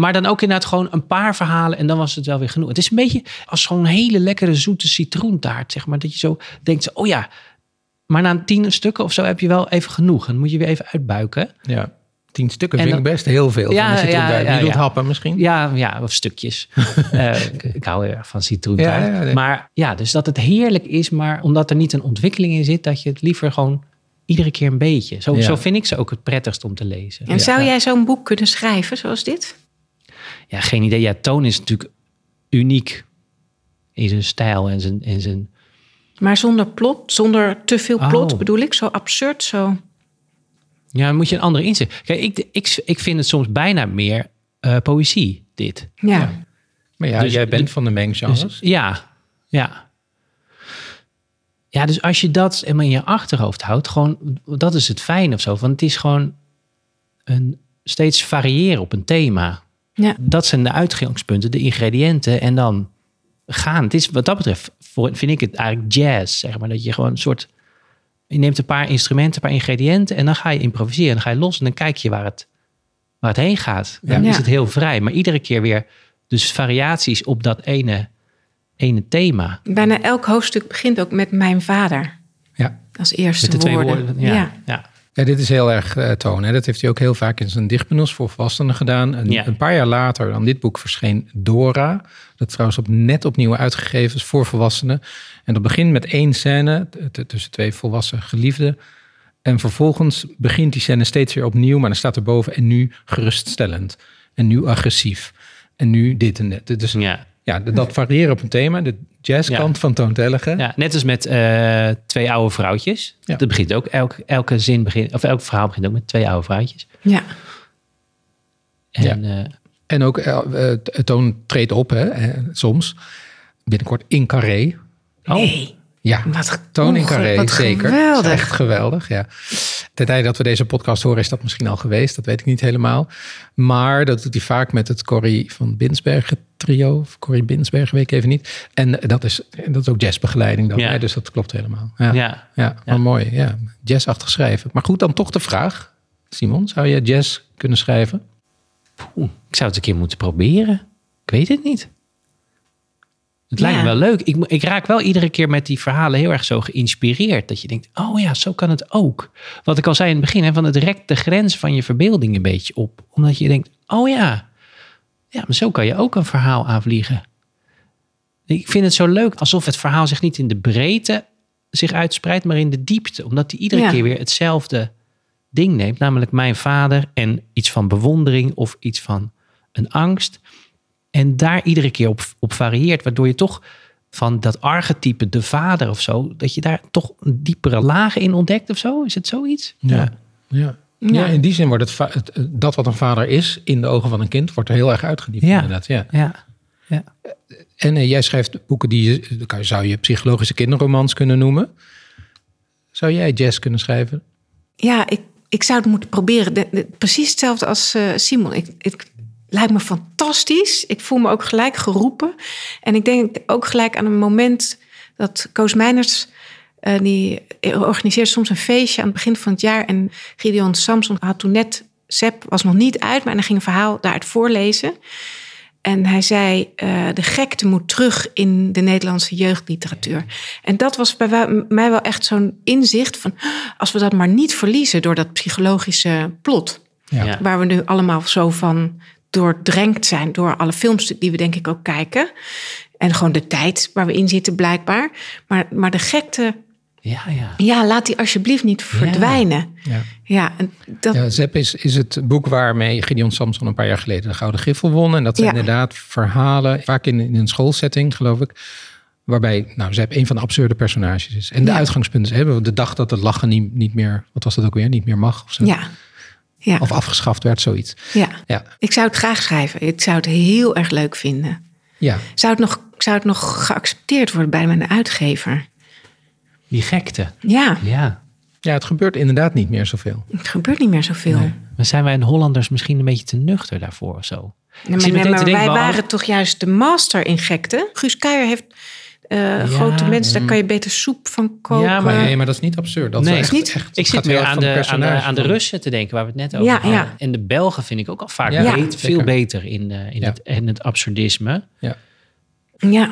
Maar dan ook inderdaad gewoon een paar verhalen en dan was het wel weer genoeg. Het is een beetje als gewoon een hele lekkere zoete citroentaart, zeg maar. Dat je zo denkt, oh ja, maar na tien stukken of zo heb je wel even genoeg. En dan moet je weer even uitbuiken. Ja. Tien stukken En vind ik best heel veel. Ja, zit ja, ja, ja, Je doet ja. happen misschien. Ja, ja of stukjes. *laughs* Eh, ik, ik hou heel erg van citroentaart. Ja, ja, nee. Maar ja, dus dat het heerlijk is, maar omdat er niet een ontwikkeling in zit, dat je het liever gewoon iedere keer een beetje. Zo, Ja. zo vind ik ze ook het prettigst om te lezen. En zou jij zo'n boek kunnen schrijven zoals dit? Ja, geen idee. Ja, Toon is natuurlijk uniek in zijn stijl en zijn, en zijn Maar zonder plot, zonder te veel plot Oh. bedoel ik. Zo absurd, zo. Ja, dan moet je een andere inzicht. Kijk, ik, ik, ik vind het soms bijna meer eh, poëzie, dit. Ja. Maar ja, Dus- jij bent van de menggenres. Dus, ja, ja. Ja, dus als je dat helemaal in je achterhoofd houdt, gewoon, dat is het fijn of zo. Want het is gewoon een steeds variëren op een thema. Ja. Dat zijn de uitgangspunten, de ingrediënten en dan gaan. Het is wat dat betreft, voor, vind ik het eigenlijk jazz, zeg maar. Dat je gewoon een soort, je neemt een paar instrumenten, een paar ingrediënten en dan ga je improviseren. Dan ga je los en dan kijk je waar het, waar het heen gaat. Dan Ja. is het heel vrij, maar iedere keer weer dus variaties op dat ene, ene thema. Bijna elk hoofdstuk begint ook met mijn vader. Ja. Als eerste Met de twee woorden. woorden. Ja, ja. Ja, dit is heel erg eh, toon. Hè. Dat heeft hij ook heel vaak in zijn dichtbundels voor volwassenen gedaan. En Ja. een paar jaar later dan dit boek verscheen Dora. Dat trouwens op, net opnieuw uitgegeven is voor volwassenen. En dat begint met één scène tussen twee volwassen geliefden. En vervolgens begint die scène steeds weer opnieuw. Maar dan staat er boven en nu geruststellend. En nu agressief. En nu dit en dat. Dus Ja. Ja, dat variëren op een thema. De jazzkant van Toon Tellige. Ja, net als met eh, twee oude vrouwtjes. Ja. Dat begint ook, elk, elke zin begint, of elk verhaal begint ook met twee oude vrouwtjes. Ja. En eh, En ook eh, eh, Toon treedt op, hè, soms. Binnenkort in Carré. oh, Nee. Ja, Wat Toon in Carré, wat zeker. geweldig. Echt geweldig, ja. Ten tijde dat we deze podcast horen is dat misschien al geweest. Dat weet ik niet helemaal. Maar dat doet hij vaak met het Corrie van Binsbergen trio. Of Corrie Binsbergen, weet ik even niet. En dat is, dat is ook jazzbegeleiding dan. Ja. hè, dus dat klopt helemaal. Ja, ja. ja. ja mooi. Ja. Jazzachtig schrijven. Maar goed, dan toch de vraag. Simon, zou je jazz kunnen schrijven? Oeh, ik zou het een keer moeten proberen. Ik weet het niet. Het lijkt me wel leuk. Ik, ik raak wel iedere keer met die verhalen heel erg zo geïnspireerd. Dat je denkt, oh ja, zo kan het ook. Wat ik al zei in het begin, hè, van het rekt de grens van je verbeelding een beetje op. Omdat je denkt, oh ja, ja, maar zo kan je ook een verhaal aanvliegen. Ik vind het zo leuk alsof het verhaal zich niet in de breedte zich uitspreidt, maar in de diepte. Omdat hij iedere Ja. keer weer hetzelfde ding neemt. Namelijk mijn vader en iets van bewondering of iets van een angst. En daar iedere keer op, op varieert. Waardoor je toch van dat archetype, de vader of zo, dat je daar toch een diepere laag in ontdekt of zo. Is het zoiets? Ja. Ja. Ja. Ja, in die zin wordt het, het, dat wat een vader is in de ogen van een kind, wordt er heel erg uitgediept. Ja. Inderdaad, ja. Ja. ja. En eh, jij schrijft boeken die je, zou je psychologische kinderromans kunnen noemen. Zou jij jazz kunnen schrijven? Ja, ik, ik zou het moeten proberen. De- de- precies hetzelfde als eh, Simon. Ik, het lijkt me fantastisch. Ik voel me ook gelijk geroepen. En ik denk ook gelijk aan een moment dat Koos Meiners... eh, die organiseert soms een feestje aan het begin van het jaar. En Gideon Samson had toen net... Sepp was nog niet uit, maar hij ging een verhaal daaruit voorlezen. En hij zei, eh, de gekte moet terug in de Nederlandse jeugdliteratuur. En dat was bij mij wel echt zo'n inzicht van... als we dat maar niet verliezen door dat psychologische plot... Ja. Ja. waar we nu allemaal zo van doordrenkt zijn... door alle films die we denk ik ook kijken. En gewoon de tijd waar we in zitten blijkbaar. Maar, maar de gekte, Ja, ja. ja, laat die alsjeblieft niet verdwijnen. Ja. Ja, en dat, Ja, Zep is, is het boek waarmee Gideon Samson een paar jaar geleden de Gouden Griffel won. En dat zijn Ja. inderdaad verhalen, vaak in, in een schoolsetting geloof ik. Waarbij nou, Zep een van de absurde personages is. En de Ja. uitgangspunten hebben de dag dat het lachen niet, niet meer, wat was dat ook weer, niet meer mag of zo. ja. Ja, Of afgeschaft werd, zoiets. ja, Ja, ik zou het graag schrijven. Ik zou het heel erg leuk vinden. ja. Zou het nog, zou het nog geaccepteerd worden bij mijn uitgever? Die gekte. Ja, Ja. ja het gebeurt inderdaad niet meer zoveel. het gebeurt niet meer zoveel. Maar zijn wij in Hollanders misschien een beetje te nuchter daarvoor of zo? Nee, maar, nee, maar wij waren toch juist de master in gekte. Guus Kuijer heeft eh, grote mensen. Daar kan je beter soep van koken. Ja, Maar nee, maar dat is niet absurd. Dat Nee, is echt, niet. echt, Ik zit erg aan de, aan, de, aan de Russen te denken, waar we het net over Ja, hadden. ja. En de Belgen vind ik ook al vaak Ja, beet- veel beter in, eh, in, Ja. het, in het absurdisme. Ja. Ja,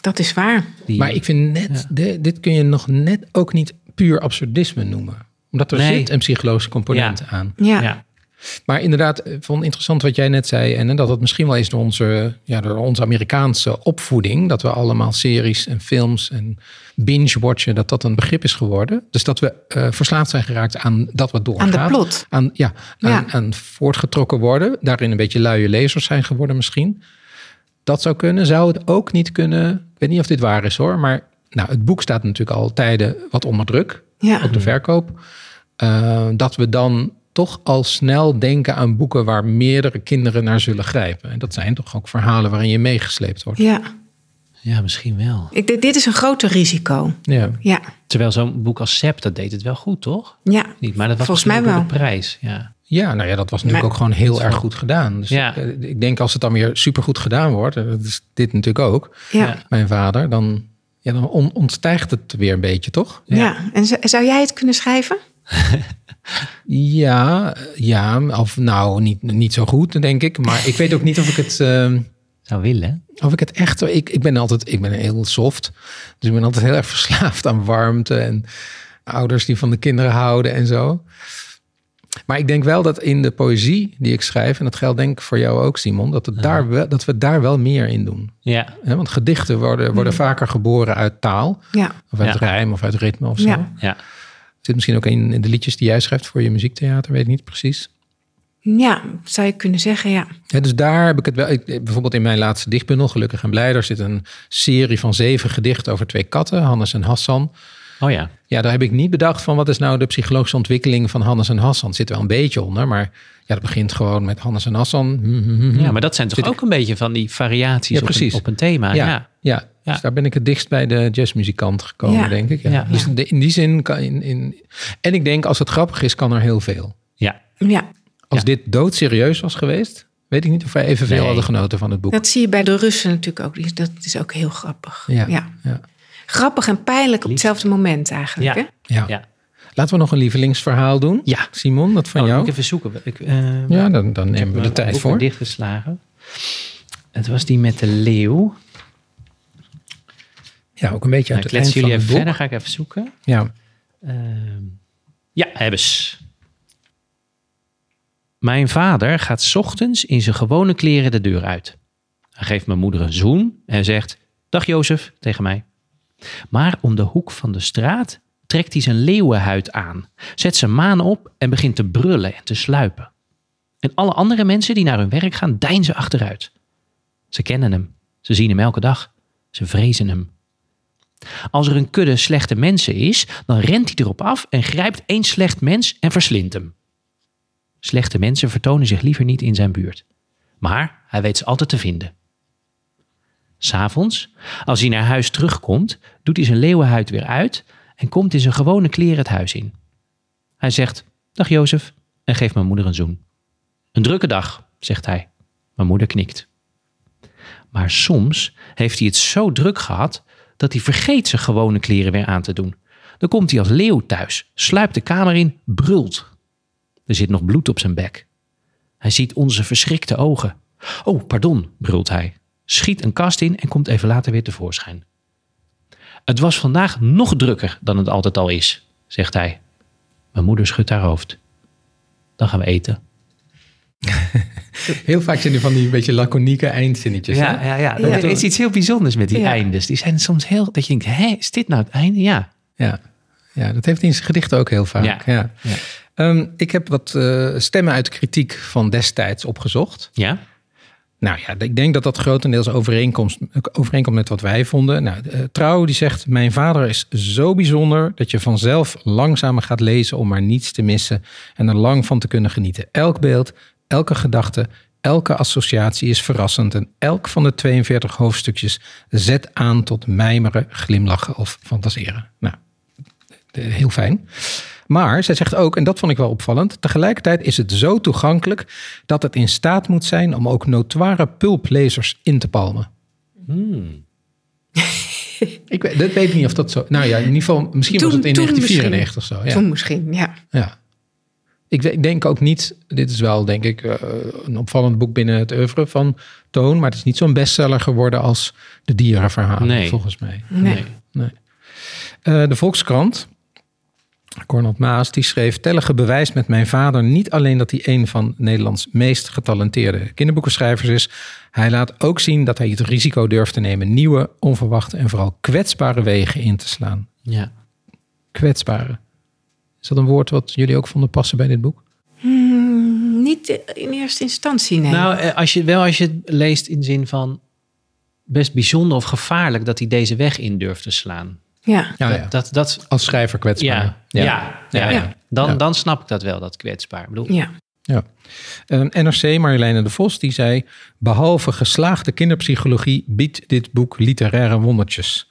dat is waar. Die- Maar ik vind net, de- dit kun je nog net ook niet puur absurdisme noemen. Omdat er Nee. zit een psychologische component Ja. aan. Ja, ja. Maar inderdaad, ik vond interessant wat jij net zei. En dat het misschien wel is door onze, ja, door onze Amerikaanse opvoeding. Dat we allemaal series en films en binge-watchen, dat dat een begrip is geworden. Dus dat we eh, verslaafd zijn geraakt aan dat wat doorgaat. aan de plot. Aan, ja, aan, Ja. aan voortgetrokken worden. Daarin een beetje luie lezers zijn geworden misschien. Dat zou kunnen. Zou het ook niet kunnen. Ik weet niet of dit waar is hoor. Maar nou, het boek staat natuurlijk al tijden wat onder druk Ja, op de verkoop. Eh, dat we dan toch al snel denken aan boeken waar meerdere kinderen naar zullen grijpen. En dat zijn toch ook verhalen waarin je meegesleept wordt. ja. ja, misschien wel. Ik, dit dit is een groter risico. Ja. Ja, Terwijl zo'n boek als Sepp, dat deed het wel goed, toch? ja. Niet, maar dat was Volgens mij wel. de prijs. Ja. Ja, nou ja, dat was natuurlijk Maar- ook gewoon heel erg goed gedaan. Dus Ja. eh, ik denk als het dan weer supergoed gedaan wordt, en dat is dit natuurlijk ook, Ja. Ja. mijn vader, dan, ja, dan on- ontstijgt het weer een beetje, toch? Ja. En z- zou jij het kunnen schrijven? *laughs* Ja, ja of nou, niet, niet zo goed, denk ik. Maar ik weet ook niet of ik het... ehm, Zou willen. Of ik het echt. Ik, ik ben altijd. Ik ben heel soft. Dus ik ben altijd heel erg *laughs* verslaafd aan warmte. En ouders die van de kinderen houden en zo. Maar ik denk wel dat in de poëzie die ik schrijf. En dat geldt denk ik voor jou ook, Simon. Dat, het daar wel, dat we daar wel meer in doen. Ja, Want gedichten worden, worden vaker geboren uit taal. Ja, Of uit Ja. rijm of uit ritme of zo. Ja. ja. Zit misschien ook in, in de liedjes die jij schrijft voor je muziektheater. Weet ik niet precies. ja, zou je kunnen zeggen, ja. Ja, dus daar heb ik het wel. Ik, bijvoorbeeld in mijn laatste dichtbundel, Gelukkig en Blij, daar zit een serie van zeven gedichten over twee katten, Hannes en Hassan. Oh ja. Ja, daar heb ik niet bedacht van wat is nou de psychologische ontwikkeling van Hannes en Hassan. Zit er wel een beetje onder, maar ja, dat begint gewoon met Hannes en Hassan. Hm, hm, hm. Ja, maar dat zijn toch Zit ik- ook een beetje van die variaties Ja, op, een, precies. op een thema. ja, Ja. ja. Ja. Dus daar ben ik het dichtst bij de jazzmuzikant gekomen, Ja. denk ik. Ja. Ja. Dus in die zin kan in, in. En ik denk, als het grappig is, kan er heel veel. Ja. Ja, Als Ja. dit doodserieus was geweest, weet ik niet of wij evenveel Nee. hadden genoten van het boek. dat zie je bij de Russen natuurlijk ook. Dat is ook heel grappig. Ja. Ja. Grappig en pijnlijk op hetzelfde moment eigenlijk. Ja. Hè? Ja. Ja. Laten we nog een lievelingsverhaal doen. Ja. Simon, dat van Oh, jou? moet ik even zoeken. Ik, eh, Ja, dan, dan nemen we de tijd voor. dichtgeslagen. Het was die met de leeuw. Ja, ook een beetje Nou, uit het eind van jullie het even boek. verder. Ga ik even zoeken. Ja. Ehm, ja, hebben ze. Mijn vader gaat 's ochtends in zijn gewone kleren de deur uit. Hij geeft mijn moeder een zoen en zegt: Dag Jozef tegen mij. Maar om de hoek van de straat trekt hij zijn leeuwenhuid aan, zet zijn maan op en begint te brullen en te sluipen. En alle andere mensen die naar hun werk gaan, deinzen achteruit. Ze kennen hem, ze zien hem elke dag, ze vrezen hem. Als er een kudde slechte mensen is, dan rent hij erop af en grijpt één slecht mens en verslindt hem. Slechte mensen vertonen zich liever niet in zijn buurt. Maar hij weet ze altijd te vinden. S'avonds, als hij naar huis terugkomt, doet hij zijn leeuwenhuid weer uit en komt in zijn gewone kleren het huis in. Hij zegt, dag Jozef, en geeft mijn moeder een zoen. Een drukke dag, zegt hij. Mijn moeder knikt. Maar soms heeft hij het zo druk gehad dat hij vergeet zijn gewone kleren weer aan te doen. Dan komt hij als leeuw thuis, sluipt de kamer in, brult. Er zit nog bloed op zijn bek. Hij ziet onze verschrikte ogen. Oh, pardon, brult hij, schiet een kast in en komt even later weer tevoorschijn. Het was vandaag nog drukker dan het altijd al is, zegt hij. Mijn moeder schudt haar hoofd. Dan gaan we eten. *laughs* Heel vaak zijn er van die een beetje laconieke eindzinnetjes. hè? ja, ja. Ja. Er is iets heel bijzonders met die Ja. eindes. Die zijn soms heel, dat je denkt, hé, is dit nou het einde? Ja. Ja. ja, dat heeft hij in zijn gedichten ook heel vaak. Ja. Ja. Ja. Ehm, ik heb wat eh, stemmen uit de kritiek van destijds opgezocht. Ja? Nou ja, ik denk dat dat grotendeels overeenkomt, overeenkomt met wat wij vonden. Nou, eh, Trouw die zegt, mijn vader is zo bijzonder dat je vanzelf langzamer gaat lezen om maar niets te missen en er lang van te kunnen genieten. Elk beeld, elke gedachte, elke associatie is verrassend en elk van de 42 hoofdstukjes zet aan tot mijmeren, glimlachen of fantaseren. Nou, eh, heel fijn. Maar zij zegt ook, en dat vond ik wel opvallend, tegelijkertijd is het zo toegankelijk dat het in staat moet zijn om ook notoire pulplezers in te palmen. Ik weet, dat weet ik niet of dat zo... Nou ja, in ieder geval, misschien was het in toen 1994 of zo. Ja. Toen misschien, ja. ja. Ik denk ook niet... Dit is wel, denk ik, eh, een opvallend boek binnen het oeuvre van Toon. Maar het is niet zo'n bestseller geworden als de dierenverhalen, Nee. volgens mij. Nee. Nee. Eh, de Volkskrant, Cornald Maas, die schreef... Tellige bewijst met mijn vader niet alleen dat hij een van Nederlands meest getalenteerde kinderboekenschrijvers is. Hij laat ook zien dat hij het risico durft te nemen nieuwe, onverwachte en vooral kwetsbare wegen in te slaan. Ja. Kwetsbare. Is dat een woord wat jullie ook vonden passen bij dit boek? Hmm, niet in eerste instantie, nee. Nou, eh, als je, wel als je het leest in zin van best bijzonder of gevaarlijk dat hij deze weg in durft te slaan. Ja. Ja, dat, ja. dat, dat, Als schrijver kwetsbaar. ja, ja, ja, ja, Ja. Dan, Ja. dan snap ik dat wel, dat kwetsbaar. Ik bedoel, ja. Ja. Eh, NRC Marjoleine de Vos die zei... behalve geslaagde kinderpsychologie biedt dit boek literaire wondertjes.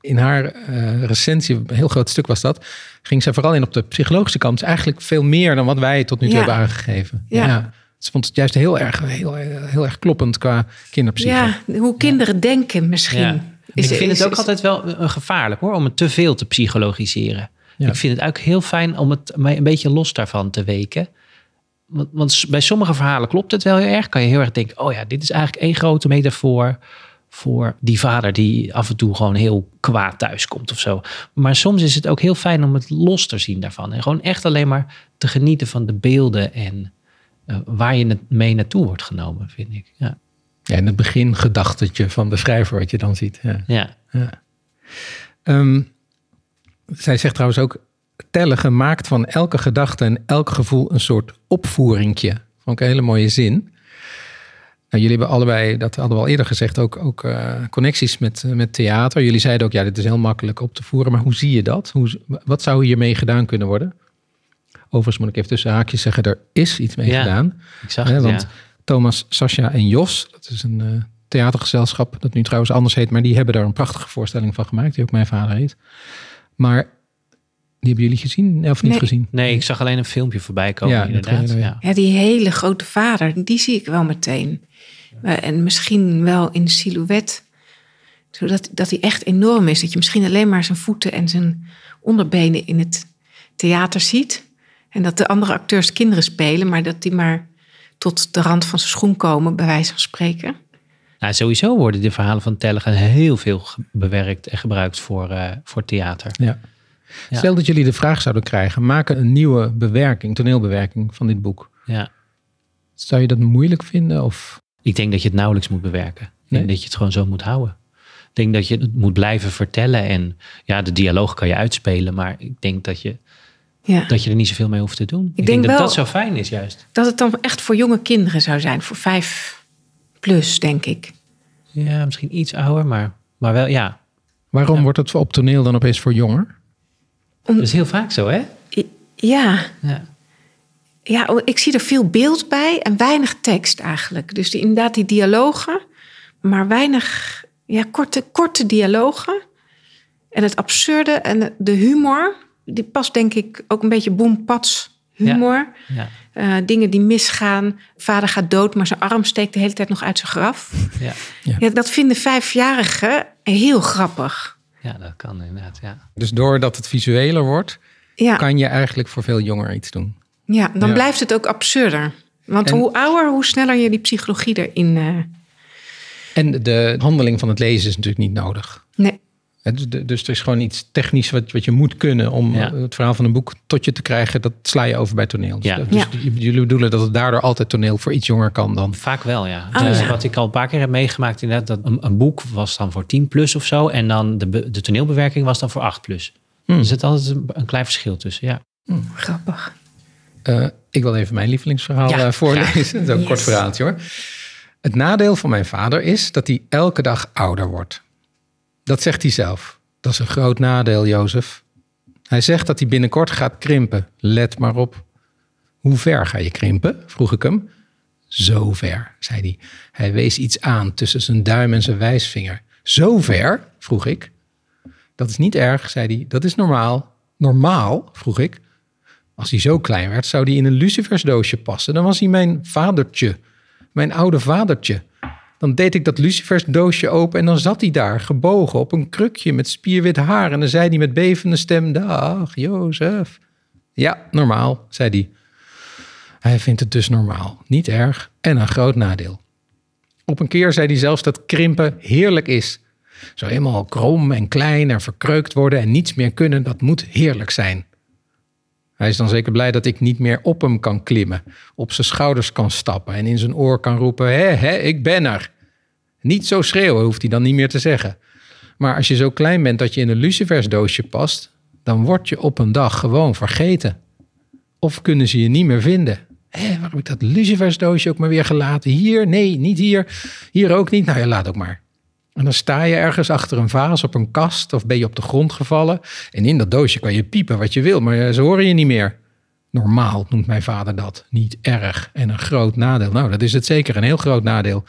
In haar eh, recensie, een heel groot stuk was dat... ging zij vooral in op de psychologische kant. Dus Eigenlijk veel meer dan wat wij tot nu toe Ja. hebben aangegeven. Ja. Ze vond het juist heel erg, heel, heel erg kloppend qua kinderpsychologie. ja, hoe kinderen denken misschien. Is- ik vind is- het ook is- altijd wel eh, gevaarlijk hoor, om het te veel te psychologiseren. Ja. Ik vind het ook heel fijn om het mij een beetje los daarvan te weken. Want, want bij sommige verhalen klopt het wel heel erg. Kan je heel erg denken, oh ja, dit is eigenlijk één grote metafoor voor die vader die af en toe gewoon heel kwaad thuiskomt of zo. Maar soms is het ook heel fijn om het los te zien daarvan. En gewoon echt alleen maar te genieten van de beelden en eh, waar je het mee naartoe wordt genomen, vind ik. Ja. Ja, in het begin gedachtetje van de schrijver wat je dan ziet. Ja. ja. Ja. Ehm, zij zegt trouwens ook... tellen gemaakt van elke gedachte en elk gevoel een soort opvoeringje. Vond ik een hele mooie zin. Nou, jullie hebben allebei, dat hadden we al eerder gezegd, ook, ook eh, connecties met, eh, met theater. Jullie zeiden ook, ja, dit is heel makkelijk op te voeren. Maar hoe zie je dat? Hoe, wat zou hiermee gedaan kunnen worden? Overigens moet ik even tussen haakjes zeggen, er is iets mee Ja, gedaan. Ik zag want ja. Thomas, Sascha en Jos, dat is een eh, theatergezelschap dat nu trouwens anders heet, maar die hebben daar een prachtige voorstelling van gemaakt, die ook mijn vader heet. Maar die hebben jullie gezien of niet Nee. gezien? Nee, ik zag alleen een filmpje voorbij komen, Ja, inderdaad. Ja. Ja, die hele grote vader, die zie ik wel meteen. Eh, En misschien wel in silhouet. Zodat dat hij echt enorm is. Dat je misschien alleen maar zijn voeten en zijn onderbenen in het theater ziet. En dat de andere acteurs kinderen spelen, maar dat die maar tot de rand van zijn schoen komen, bij wijze van spreken. Nou, sowieso worden de verhalen van Telligen heel veel bewerkt en gebruikt voor, eh, voor theater. Ja. Ja. Stel dat jullie de vraag zouden krijgen, maak een nieuwe bewerking, toneelbewerking van dit boek. Ja. Zou je dat moeilijk vinden? Of Ik denk dat je het nauwelijks moet bewerken. Ik Nee? denk dat je het gewoon zo moet houden. Ik denk dat je het moet blijven vertellen. En ja, de dialoog kan je uitspelen. Maar ik denk dat je, Ja. dat je er niet zoveel mee hoeft te doen. Ik, denk, denk dat wel- dat zo fijn is juist. Dat het dan echt voor jonge kinderen zou zijn, voor vijf plus, denk ik. Ja, misschien iets ouder, maar, maar wel ja. waarom Ja. wordt het op toneel dan opeens voor jonger? Dat is heel vaak zo, hè? Ja, Ja. Ja, oh, ik zie er veel beeld bij en weinig tekst eigenlijk. Dus die, inderdaad die dialogen, maar weinig, ja, korte, korte dialogen. En het absurde en de humor, die past denk ik ook een beetje boempats humor. Ja. Eh, dingen die misgaan. Vader gaat dood, maar zijn arm steekt de hele tijd nog uit zijn graf. Ja. Ja, dat vinden vijfjarigen heel grappig. ja, dat kan inderdaad. Ja. Dus doordat het visueler wordt, Ja, kan je eigenlijk voor veel jonger iets doen. ja dan Ja. blijft het ook absurder. Want En- hoe ouder, hoe sneller je die psychologie erin... eh, En de handeling van het lezen is natuurlijk niet nodig. nee. Dus, dus er is gewoon iets technisch wat, wat je moet kunnen om Ja. eh, het verhaal van een boek tot je te krijgen. Dat sla je over bij toneel. Dus, Ja. dus Ja. jullie bedoelen dat het daardoor altijd toneel voor iets jonger kan dan. Vaak wel, ja. Oh, Dus ja. Wat ik al een paar keer heb meegemaakt, inderdaad, dat een, een boek was dan voor 10 plus of zo. En dan de, be- de toneelbewerking was dan voor 8 plus. Hmm. Er zit altijd een, een klein verschil tussen, ja. Grappig. Eh, ik wil even mijn lievelingsverhaal Ja, eh, voorlezen. graag. *laughs* Dat is ook een kort verhaaltje hoor. Het nadeel van mijn vader is dat hij elke dag ouder wordt. Dat zegt hij zelf. Dat is een groot nadeel, Jozef. Hij zegt dat hij binnenkort gaat krimpen. Let maar op. Hoe ver ga je krimpen? vroeg ik hem. Zo ver, zei hij. Hij wees iets aan tussen zijn duim en zijn wijsvinger. Zo ver? vroeg ik. Dat is niet erg, zei hij. Dat is normaal. Normaal? vroeg ik. Als hij zo klein werd, zou hij in een lucifersdoosje passen. Dan was hij mijn vadertje. Mijn oude vadertje. Dan deed ik dat lucifers doosje open en dan zat hij daar, gebogen op een krukje met spierwit haar. En dan zei hij met bevende stem, dag Jozef. Ja, normaal, zei hij. Hij vindt het dus normaal, niet erg en een groot nadeel. Op een keer zei hij zelfs dat krimpen heerlijk is. Zo helemaal krom en klein en verkreukt worden en niets meer kunnen, dat moet heerlijk zijn. Hij is dan zeker blij dat ik niet meer op hem kan klimmen, op zijn schouders kan stappen en in zijn oor kan roepen: hé, hé, ik ben er. Niet zo schreeuwen hoeft hij dan niet meer te zeggen. Maar als je zo klein bent dat je in een lucifersdoosje past, dan word je op een dag gewoon vergeten. Of kunnen ze je niet meer vinden. Hé, waar heb ik dat lucifersdoosje ook maar weer gelaten? Hier? Nee, niet hier. Hier ook niet. Nou ja, laat ook maar. En dan sta je ergens achter een vaas op een kast of ben je op de grond gevallen. En in dat doosje kan je piepen wat je wil, maar ze horen je niet meer. Normaal noemt mijn vader dat. Niet erg en een groot nadeel. Nou, dat is het zeker een heel groot nadeel.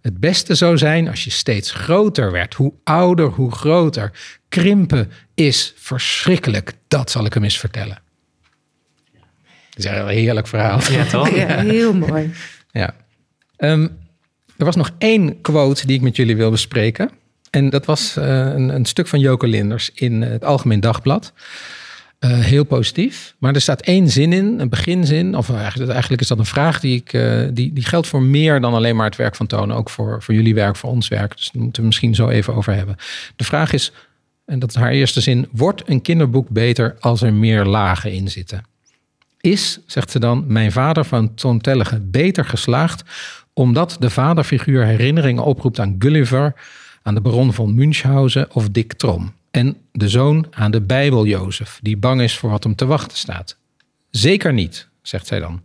Het beste zou zijn als je steeds groter werd. Hoe ouder, hoe groter. Krimpen is verschrikkelijk. Dat zal ik hem eens vertellen. Dat is een heerlijk verhaal. Ja, toch? Ja, heel mooi. Ja. Ehm, er was nog één quote die ik met jullie wil bespreken. En dat was uh, een, een, stuk van Joke Linders in het Algemeen Dagblad. Uh, heel positief. Maar er staat één zin in, een beginzin. Of eigenlijk, eigenlijk is dat een vraag die, ik, die, die geldt voor meer dan alleen maar het werk van Tonen. Ook voor, voor jullie werk, voor ons werk. Dus daar moeten we misschien zo even over hebben. De vraag is, en dat is haar eerste zin. Wordt een kinderboek beter als er meer lagen in zitten? Is, zegt ze dan, mijn vader van Toontellige beter geslaagd omdat de vaderfiguur herinneringen oproept aan Gulliver, aan de baron van Münchhausen of Dick Trom. En de zoon aan de Bijbel Jozef, die bang is voor wat hem te wachten staat. Zeker niet, zegt zij dan.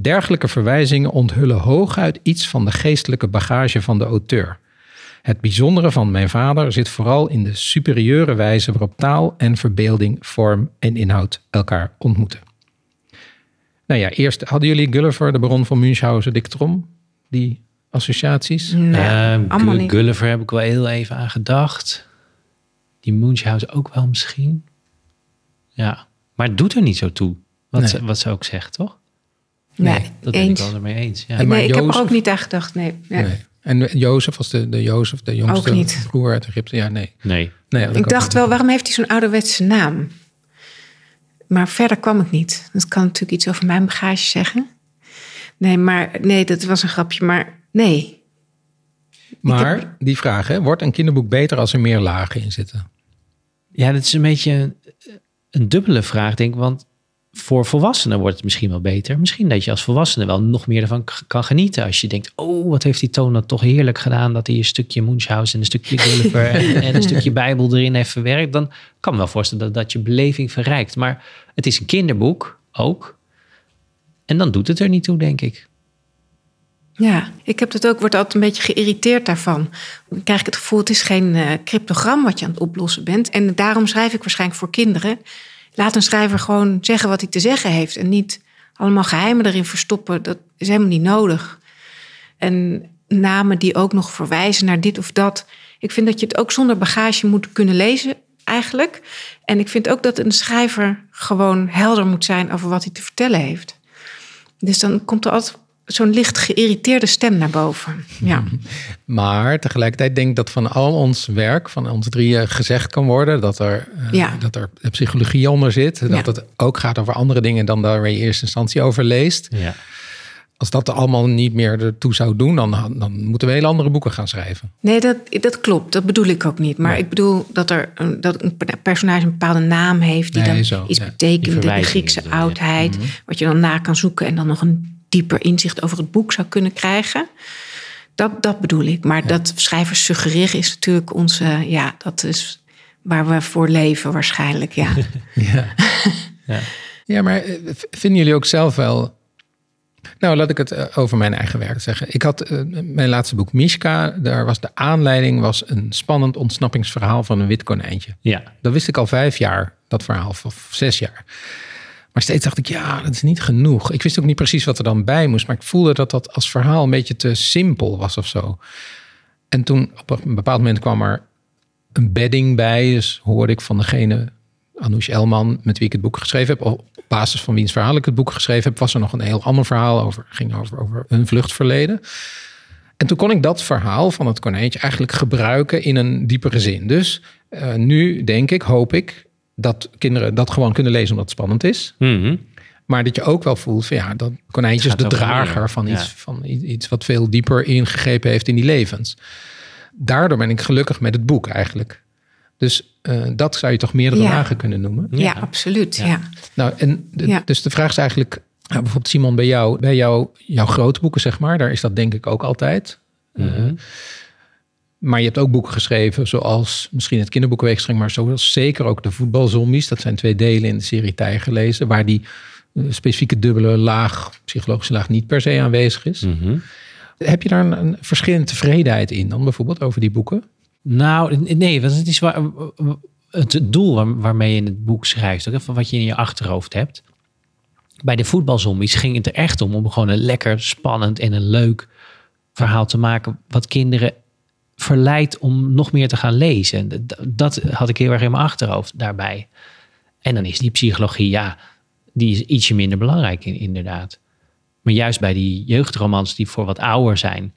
Dergelijke verwijzingen onthullen hooguit iets van de geestelijke bagage van de auteur. Het bijzondere van mijn vader zit vooral in de superieure wijze waarop taal en verbeelding, vorm en inhoud elkaar ontmoeten. Nou ja, eerst hadden jullie Gulliver, de baron van Münchhausen, Dick Trom die associaties? Nee, Uh, allemaal niet. Gulliver heb ik wel heel even aan gedacht. Die Munchausen ook wel misschien. Ja, maar het doet er niet zo toe. Wat, Nee. ze, wat ze ook zegt, toch? Nee, Dat ben ik wel ermee eens. Ja. En maar nee, ik heb er ook niet aan gedacht. Nee, nee. Nee. En Jozef was de, de Jozef, de jongste Ook niet. broer uit Egypte? Ja, nee. Nee. nee Ik dacht niet. wel, waarom heeft hij zo'n ouderwetse naam? Maar verder kwam ik niet. Dat kan natuurlijk iets over mijn bagage zeggen. Nee, maar nee, dat was een grapje. Maar nee. Maar die vraag, hè, wordt een kinderboek beter als er meer lagen in zitten? Ja, dat is een beetje een, een dubbele vraag, denk ik. Want voor volwassenen wordt het misschien wel beter. Misschien dat je als volwassene wel nog meer ervan kan genieten. Als je denkt, oh, wat heeft die Toon dat toch heerlijk gedaan... dat hij een stukje Munchausen en een stukje *laughs* Gulliver... en, en een stukje Bijbel erin heeft verwerkt. Dan kan ik me wel voorstellen dat, dat je beleving verrijkt. Maar het is een kinderboek ook. En dan doet het er niet toe, denk ik. Ja, ik heb het ook, word altijd een beetje geïrriteerd daarvan. Dan krijg ik het gevoel, het is geen eh, cryptogram wat je aan het oplossen bent. En daarom schrijf ik waarschijnlijk voor kinderen. Laat een schrijver gewoon zeggen wat hij te zeggen heeft. En niet allemaal geheimen erin verstoppen. Dat is helemaal niet nodig. En namen die ook nog verwijzen naar dit of dat. Ik vind dat je het ook zonder bagage moet kunnen lezen, eigenlijk. En ik vind ook dat een schrijver gewoon helder moet zijn over wat hij te vertellen heeft. Dus dan komt er altijd zo'n licht geïrriteerde stem naar boven. Ja, *laughs* Maar tegelijkertijd denk ik dat van al ons werk, van ons drieën, gezegd kan worden dat er, eh, Ja. dat er psychologie onder zit. Dat Ja. het ook gaat over andere dingen dan daar waar je in eerste instantie over leest. Ja. Als dat allemaal niet meer ertoe zou doen, dan, dan moeten we hele andere boeken gaan schrijven. nee, dat, dat klopt. Dat bedoel ik ook niet. Maar ik bedoel dat, er een, dat een personage een bepaalde naam heeft... die Nee, dan zo, iets ja. Betekent, de Griekse oudheid... wat je dan na kan zoeken en dan nog een dieper inzicht over het boek zou kunnen krijgen. Dat, dat bedoel ik. Maar dat schrijvers suggereren is natuurlijk onze... Ja, dat is waar we voor leven waarschijnlijk, ja. *laughs* Ja. *laughs* Ja. ja, maar eh, vinden jullie ook zelf wel. Nou, laat ik het eh, over mijn eigen werk zeggen. Ik had eh, mijn laatste boek Mishka. Daar was de aanleiding was een spannend ontsnappingsverhaal van een wit konijntje. ja. Dat wist ik al vijf jaar, dat verhaal, of, of zes jaar. Maar steeds dacht ik, ja, dat is niet genoeg. Ik wist ook niet precies wat er dan bij moest. Maar ik voelde dat dat als verhaal een beetje te simpel was of zo. En toen op een bepaald moment kwam er een bedding bij. Dus hoorde ik van degene, Anoush Elman, met wie ik het boek geschreven heb. Op basis van wiens verhaal ik het boek geschreven heb, was er nog een heel ander verhaal over. ging over, over hun vluchtverleden. En toen kon ik dat verhaal van het konijntje eigenlijk gebruiken in een diepere zin. Dus uh, nu denk ik, hoop ik, dat kinderen dat gewoon kunnen lezen omdat het spannend is. Mhm. Maar dat je ook wel voelt van ja, dat konijntje is de drager meer, van, ja. iets, van iets wat veel dieper ingegrepen heeft in die levens. Daardoor ben ik gelukkig met het boek eigenlijk. Dus eh, dat zou je toch meerdere Ja. lagen kunnen noemen. Ja, Ja. absoluut. Ja. Ja. Nou, en de- Ja. dus de vraag is eigenlijk, nou, bijvoorbeeld Simon, bij jou, bij jou, jouw grote boeken, zeg maar, daar is dat denk ik ook altijd. Mhm. Maar je hebt ook boeken geschreven, zoals misschien het kinderboekenweekstreng, maar zoals zeker ook de voetbalzombies. Dat zijn twee delen in de serie Tijger lezen, waar die eh, specifieke dubbele laag, psychologische laag, niet per se aanwezig is. Mhm. Heb je daar een, een verschillende tevredenheid in dan bijvoorbeeld over die boeken? Nou, nee, want het is waar, het doel waar- waarmee je in het boek schrijft, ook even wat je in je achterhoofd hebt. Bij de voetbalzombies ging het er echt om om gewoon een lekker spannend en een leuk verhaal te maken, wat kinderen verleidt om nog meer te gaan lezen. Dat had ik heel erg in mijn achterhoofd daarbij. En dan is die psychologie, ja, die is ietsje minder belangrijk in, inderdaad. Maar juist bij die jeugdromans die voor wat ouder zijn,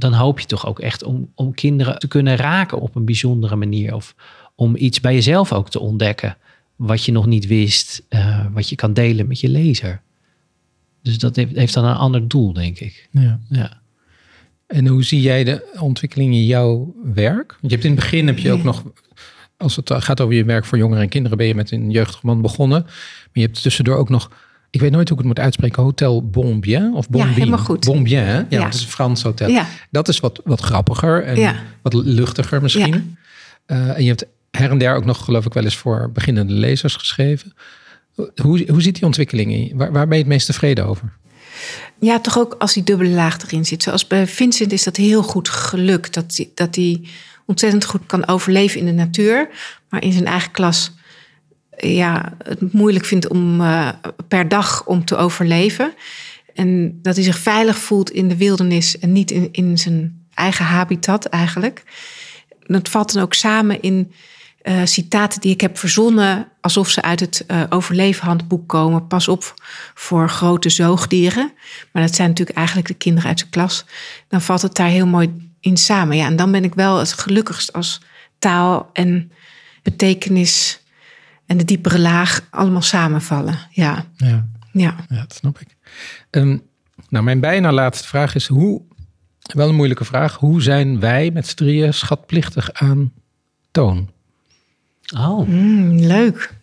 dan hoop je toch ook echt om, om kinderen te kunnen raken op een bijzondere manier. Of om iets bij jezelf ook te ontdekken wat je nog niet wist, eh, wat je kan delen met je lezer. Dus dat heeft, heeft dan een ander doel, denk ik. Ja. Ja. En hoe zie jij de ontwikkeling in jouw werk? Want je hebt in het begin heb je ook nog, als het gaat over je werk voor jongeren en kinderen, ben je met een jeugdroman begonnen. Maar je hebt tussendoor ook nog, ik weet nooit hoe ik het moet uitspreken, Hotel Bonbien of Bonbien. helemaal goed. Bonbien, hè? Ja, Ja. dat is een Frans hotel. Ja. Dat is wat, wat grappiger en Ja. wat luchtiger misschien. Eh, en je hebt her en der ook nog, geloof ik, wel eens voor beginnende lezers geschreven. Hoe, hoe ziet die ontwikkeling in? Waar, waar ben je het meest tevreden over? Ja, toch ook als die dubbele laag erin zit. Zoals bij Vincent is dat heel goed gelukt. Dat hij dat die ontzettend goed kan overleven in de natuur. Maar in zijn eigen klas ja, het moeilijk vindt om eh, per dag om te overleven. En dat hij zich veilig voelt in de wildernis en niet in, in zijn eigen habitat eigenlijk. Dat valt dan ook samen in eh, citaten die ik heb verzonnen, alsof ze uit het eh overleefhandboek komen. Pas op voor grote zoogdieren. Maar dat zijn natuurlijk eigenlijk de kinderen uit zijn klas. Dan valt het daar heel mooi in samen. Ja, en dan ben ik wel het gelukkigst als taal en betekenis en de diepere laag allemaal samenvallen. Ja, Ja. ja. Ja, dat snap ik. Ehm, nou, mijn bijna laatste vraag is hoe, wel een moeilijke vraag, hoe zijn wij met z'n drieën schatplichtig aan toon? Oh. Mm, leuk.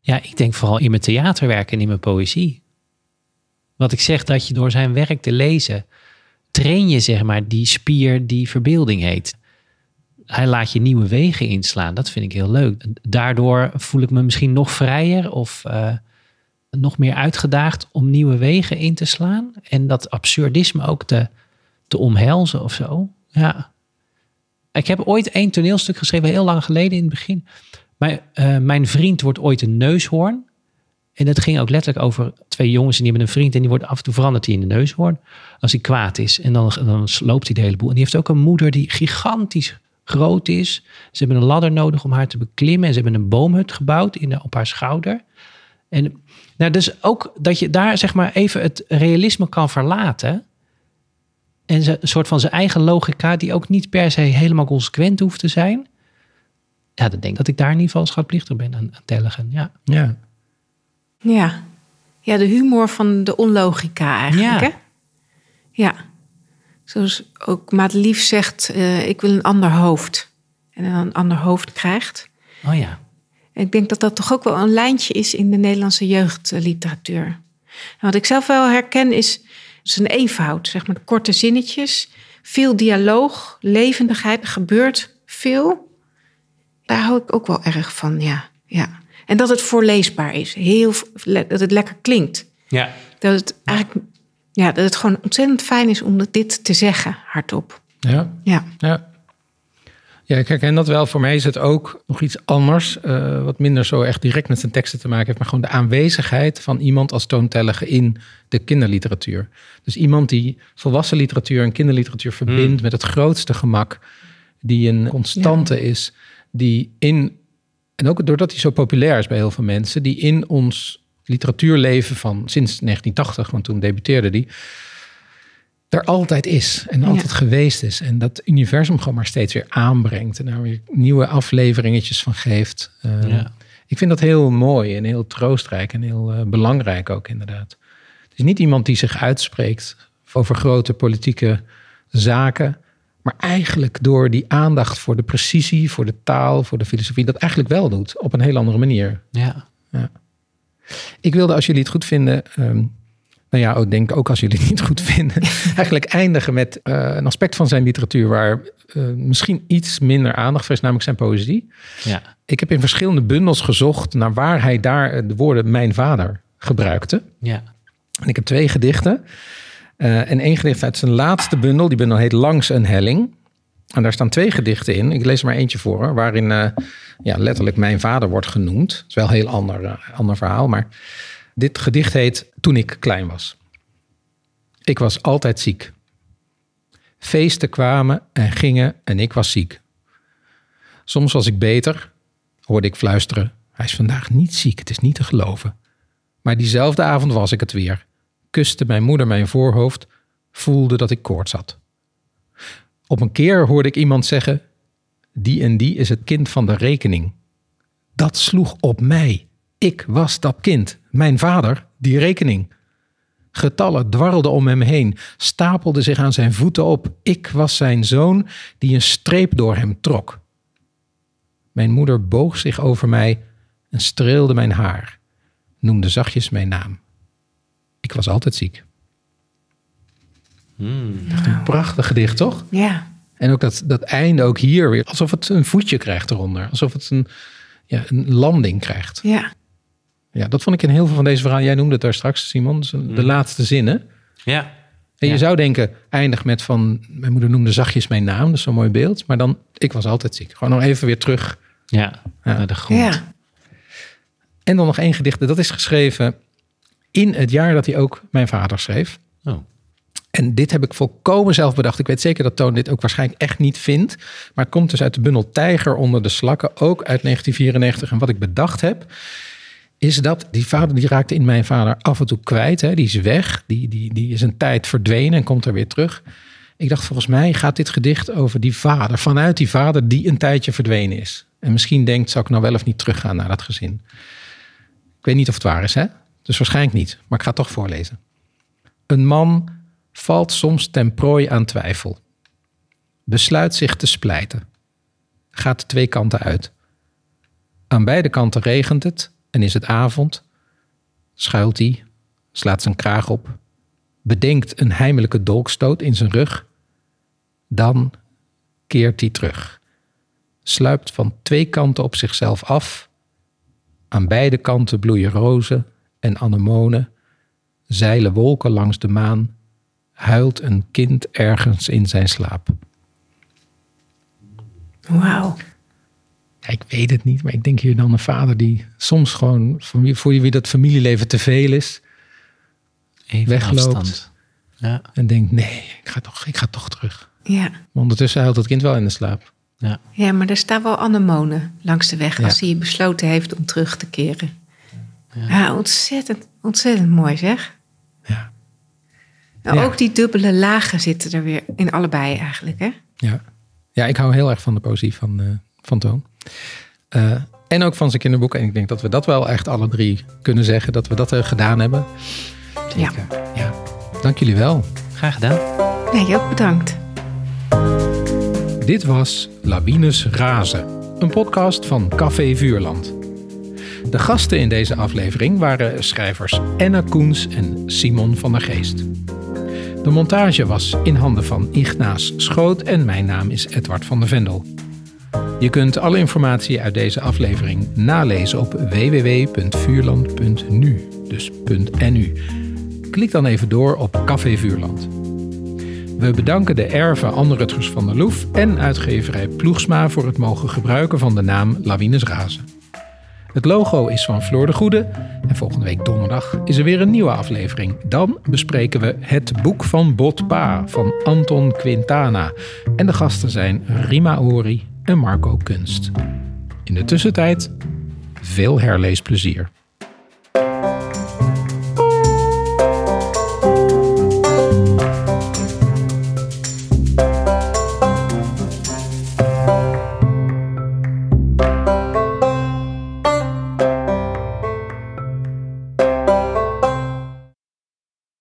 Ja, ik denk vooral in mijn theaterwerk en in mijn poëzie. Wat ik zeg, dat je door zijn werk te lezen, train je zeg maar die spier die verbeelding heet. Hij laat je nieuwe wegen inslaan. Dat vind ik heel leuk. Daardoor voel ik me misschien nog vrijer of eh, nog meer uitgedaagd om nieuwe wegen in te slaan. En dat absurdisme ook te, te omhelzen of zo. Ja. Ik heb ooit één toneelstuk geschreven, heel lang geleden in het begin. Maar, eh, mijn vriend wordt ooit een neushoorn. En dat ging ook letterlijk over twee jongens en die hebben een vriend en die wordt af en toe verandert hij in de neushoorn als hij kwaad is. En dan, dan sloopt hij de hele boel. En die heeft ook een moeder die gigantisch groot is. Ze hebben een ladder nodig om haar te beklimmen. En ze hebben een boomhut gebouwd in de, op haar schouder. En nou, dus ook dat je daar zeg maar even het realisme kan verlaten. En ze- een soort van zijn eigen logica, die ook niet per se helemaal consequent hoeft te zijn. Ja, dan denk ik dat ik daar in ieder geval schatplichtig ben aan, aan Tellegen. Ja. Ja, Ja. ja, de humor van de onlogica eigenlijk. Ja. Hè? ja. Zoals ook Madelief zegt, eh, ik wil een ander hoofd. En dan een ander hoofd krijgt. Oh ja. En ik denk dat dat toch ook wel een lijntje is in de Nederlandse jeugdliteratuur. En wat ik zelf wel herken is zijn eenvoud. Zeg maar de korte zinnetjes, veel dialoog, levendigheid. Er gebeurt veel. Daar hou ik ook wel erg van, ja. ja. En dat het voorleesbaar is. Heel, dat het lekker klinkt. Ja. Dat het eigenlijk ja, dat het gewoon ontzettend fijn is om dit te zeggen hardop. ja, Ja, ja. Ja, ik herken dat wel. Voor mij is het ook nog iets anders, eh, wat minder zo echt direct met zijn teksten te maken heeft, maar gewoon de aanwezigheid van iemand als toontellige in de kinderliteratuur. Dus iemand die volwassen literatuur en kinderliteratuur verbindt met het grootste gemak, die een constante is, die in, en ook doordat hij zo populair is bij heel veel mensen, die in ons literatuurleven van sinds 1980, want toen debuteerde die, er altijd is en altijd geweest is. En dat universum gewoon maar steeds weer aanbrengt. En daar weer nieuwe afleveringetjes van geeft. Uh, Ja. Ik vind dat heel mooi en heel troostrijk en heel eh, belangrijk ook inderdaad. Het is niet iemand die zich uitspreekt over grote politieke zaken. Maar eigenlijk door die aandacht voor de precisie, voor de taal, voor de filosofie, dat eigenlijk wel doet op een heel andere manier. Ja. Ik wilde, als jullie het goed vinden, ehm, nou ja, ik denk ook als jullie het niet goed vinden, *laughs* eigenlijk eindigen met eh, een aspect van zijn literatuur waar eh, misschien iets minder aandacht voor is, namelijk zijn poëzie. Ja. Ik heb in verschillende bundels gezocht naar waar hij daar de woorden mijn vader gebruikte. Ja. En ik heb twee gedichten. Eh, en één gedicht uit zijn laatste bundel. Die bundel heet Langs een helling. En daar staan twee gedichten in. Ik lees er maar eentje voor. Waarin eh, ja, letterlijk mijn vader wordt genoemd. Het is wel een heel ander, eh, ander verhaal. Maar dit gedicht heet Toen ik klein was. Ik was altijd ziek. Feesten kwamen en gingen en ik was ziek. Soms was ik beter, hoorde ik fluisteren. Hij is vandaag niet ziek, het is niet te geloven. Maar diezelfde avond was ik het weer. Kuste mijn moeder mijn voorhoofd, voelde dat ik koorts had. Op een keer hoorde ik iemand zeggen: Die en die is het kind van de rekening. Dat sloeg op mij. Ik was dat kind, mijn vader, die rekening. Getallen dwarrelden om hem heen, stapelden zich aan zijn voeten op. Ik was zijn zoon die een streep door hem trok. Mijn moeder boog zich over mij en streelde mijn haar, noemde zachtjes mijn naam. Ik was altijd ziek. Echt een prachtig gedicht, toch? Ja. En ook dat, dat einde ook hier weer, alsof het een voetje krijgt eronder. Alsof het een, ja, een landing krijgt. Ja. Ja, dat vond ik in heel veel van deze verhalen. Jij noemde het daar straks, Simon, dus de laatste zinnen. Ja. En je Ja. zou denken, eindig met van, mijn moeder noemde zachtjes mijn naam. Dat is zo'n mooi beeld. Maar dan, ik was altijd ziek. Gewoon nog even weer terug. Ja. Ja. Naar de grond. Ja. En dan nog één gedicht. Dat is geschreven in het jaar dat hij ook mijn vader schreef. Oh. En dit heb ik volkomen zelf bedacht. Ik weet zeker dat Toon dit ook waarschijnlijk echt niet vindt. Maar het komt dus uit de bundel Tijger onder de slakken, ook uit 1994. En wat ik bedacht heb, is dat die vader, die raakte in mijn vader af en toe kwijt. Hè? Die is weg, die, die, die is een tijd verdwenen en komt er weer terug. Ik dacht, volgens mij gaat dit gedicht over die vader. Vanuit die vader die een tijdje verdwenen is. En misschien denkt, zou ik nou wel of niet teruggaan naar dat gezin. Ik weet niet of het waar is, hè? Dus waarschijnlijk niet. Maar ik ga het toch voorlezen. Een man valt soms ten prooi aan twijfel. Besluit zich te splijten. Gaat twee kanten uit. Aan beide kanten regent het en is het avond. Schuilt hij, slaat zijn kraag op, bedenkt een heimelijke dolkstoot in zijn rug. Dan keert hij terug. Sluipt van twee kanten op zichzelf af. Aan beide kanten bloeien rozen en anemonen. Zeilen wolken langs de maan huilt een kind ergens in zijn slaap. Wauw. Ja, ik weet het niet, maar ik denk hier dan een vader die soms gewoon voor wie dat familieleven te veel is. Even Wegloopt. afstand. Ja. En denkt, nee, ik ga toch, ik ga toch terug. Ja. Maar ondertussen huilt het kind wel in de slaap. Ja. ja, maar er staan wel anemonen langs de weg Ja. als hij besloten heeft om terug te keren. Ja, ontzettend, ontzettend mooi zeg. Ja. Nou, Ja. Ook die dubbele lagen zitten er weer in allebei eigenlijk. Hè? Ja. ja, ik hou heel erg van de poëzie van, eh, van Toon. Eh, en ook van zijn kinderboeken. En ik denk dat we dat wel echt alle drie kunnen zeggen. Dat we dat eh, gedaan hebben. Ja. Ja, dank jullie wel. Graag gedaan. Nee, ook bedankt. Dit was Lawines Razen, een podcast van Café Vuurland. De gasten in deze aflevering waren schrijvers Enna Koens en Simon van der Geest. De montage was in handen van Ignaas Schoot en mijn naam is Edward van der Vendel. Je kunt alle informatie uit deze aflevering nalezen op www.vuurland.nu, dus .nu. Klik dan even door op Café Vuurland. We bedanken de erven Anne Rutgers van der Loef en uitgeverij Ploegsma voor het mogen gebruiken van de naam Lawines Razen. Het logo is van Floor de Goede en volgende week donderdag is er weer een nieuwe aflevering. Dan bespreken we Het Boek van Botpa van Anton Quintana. En de gasten zijn Rima Ori en Marco Kunst. In de tussentijd veel herleesplezier.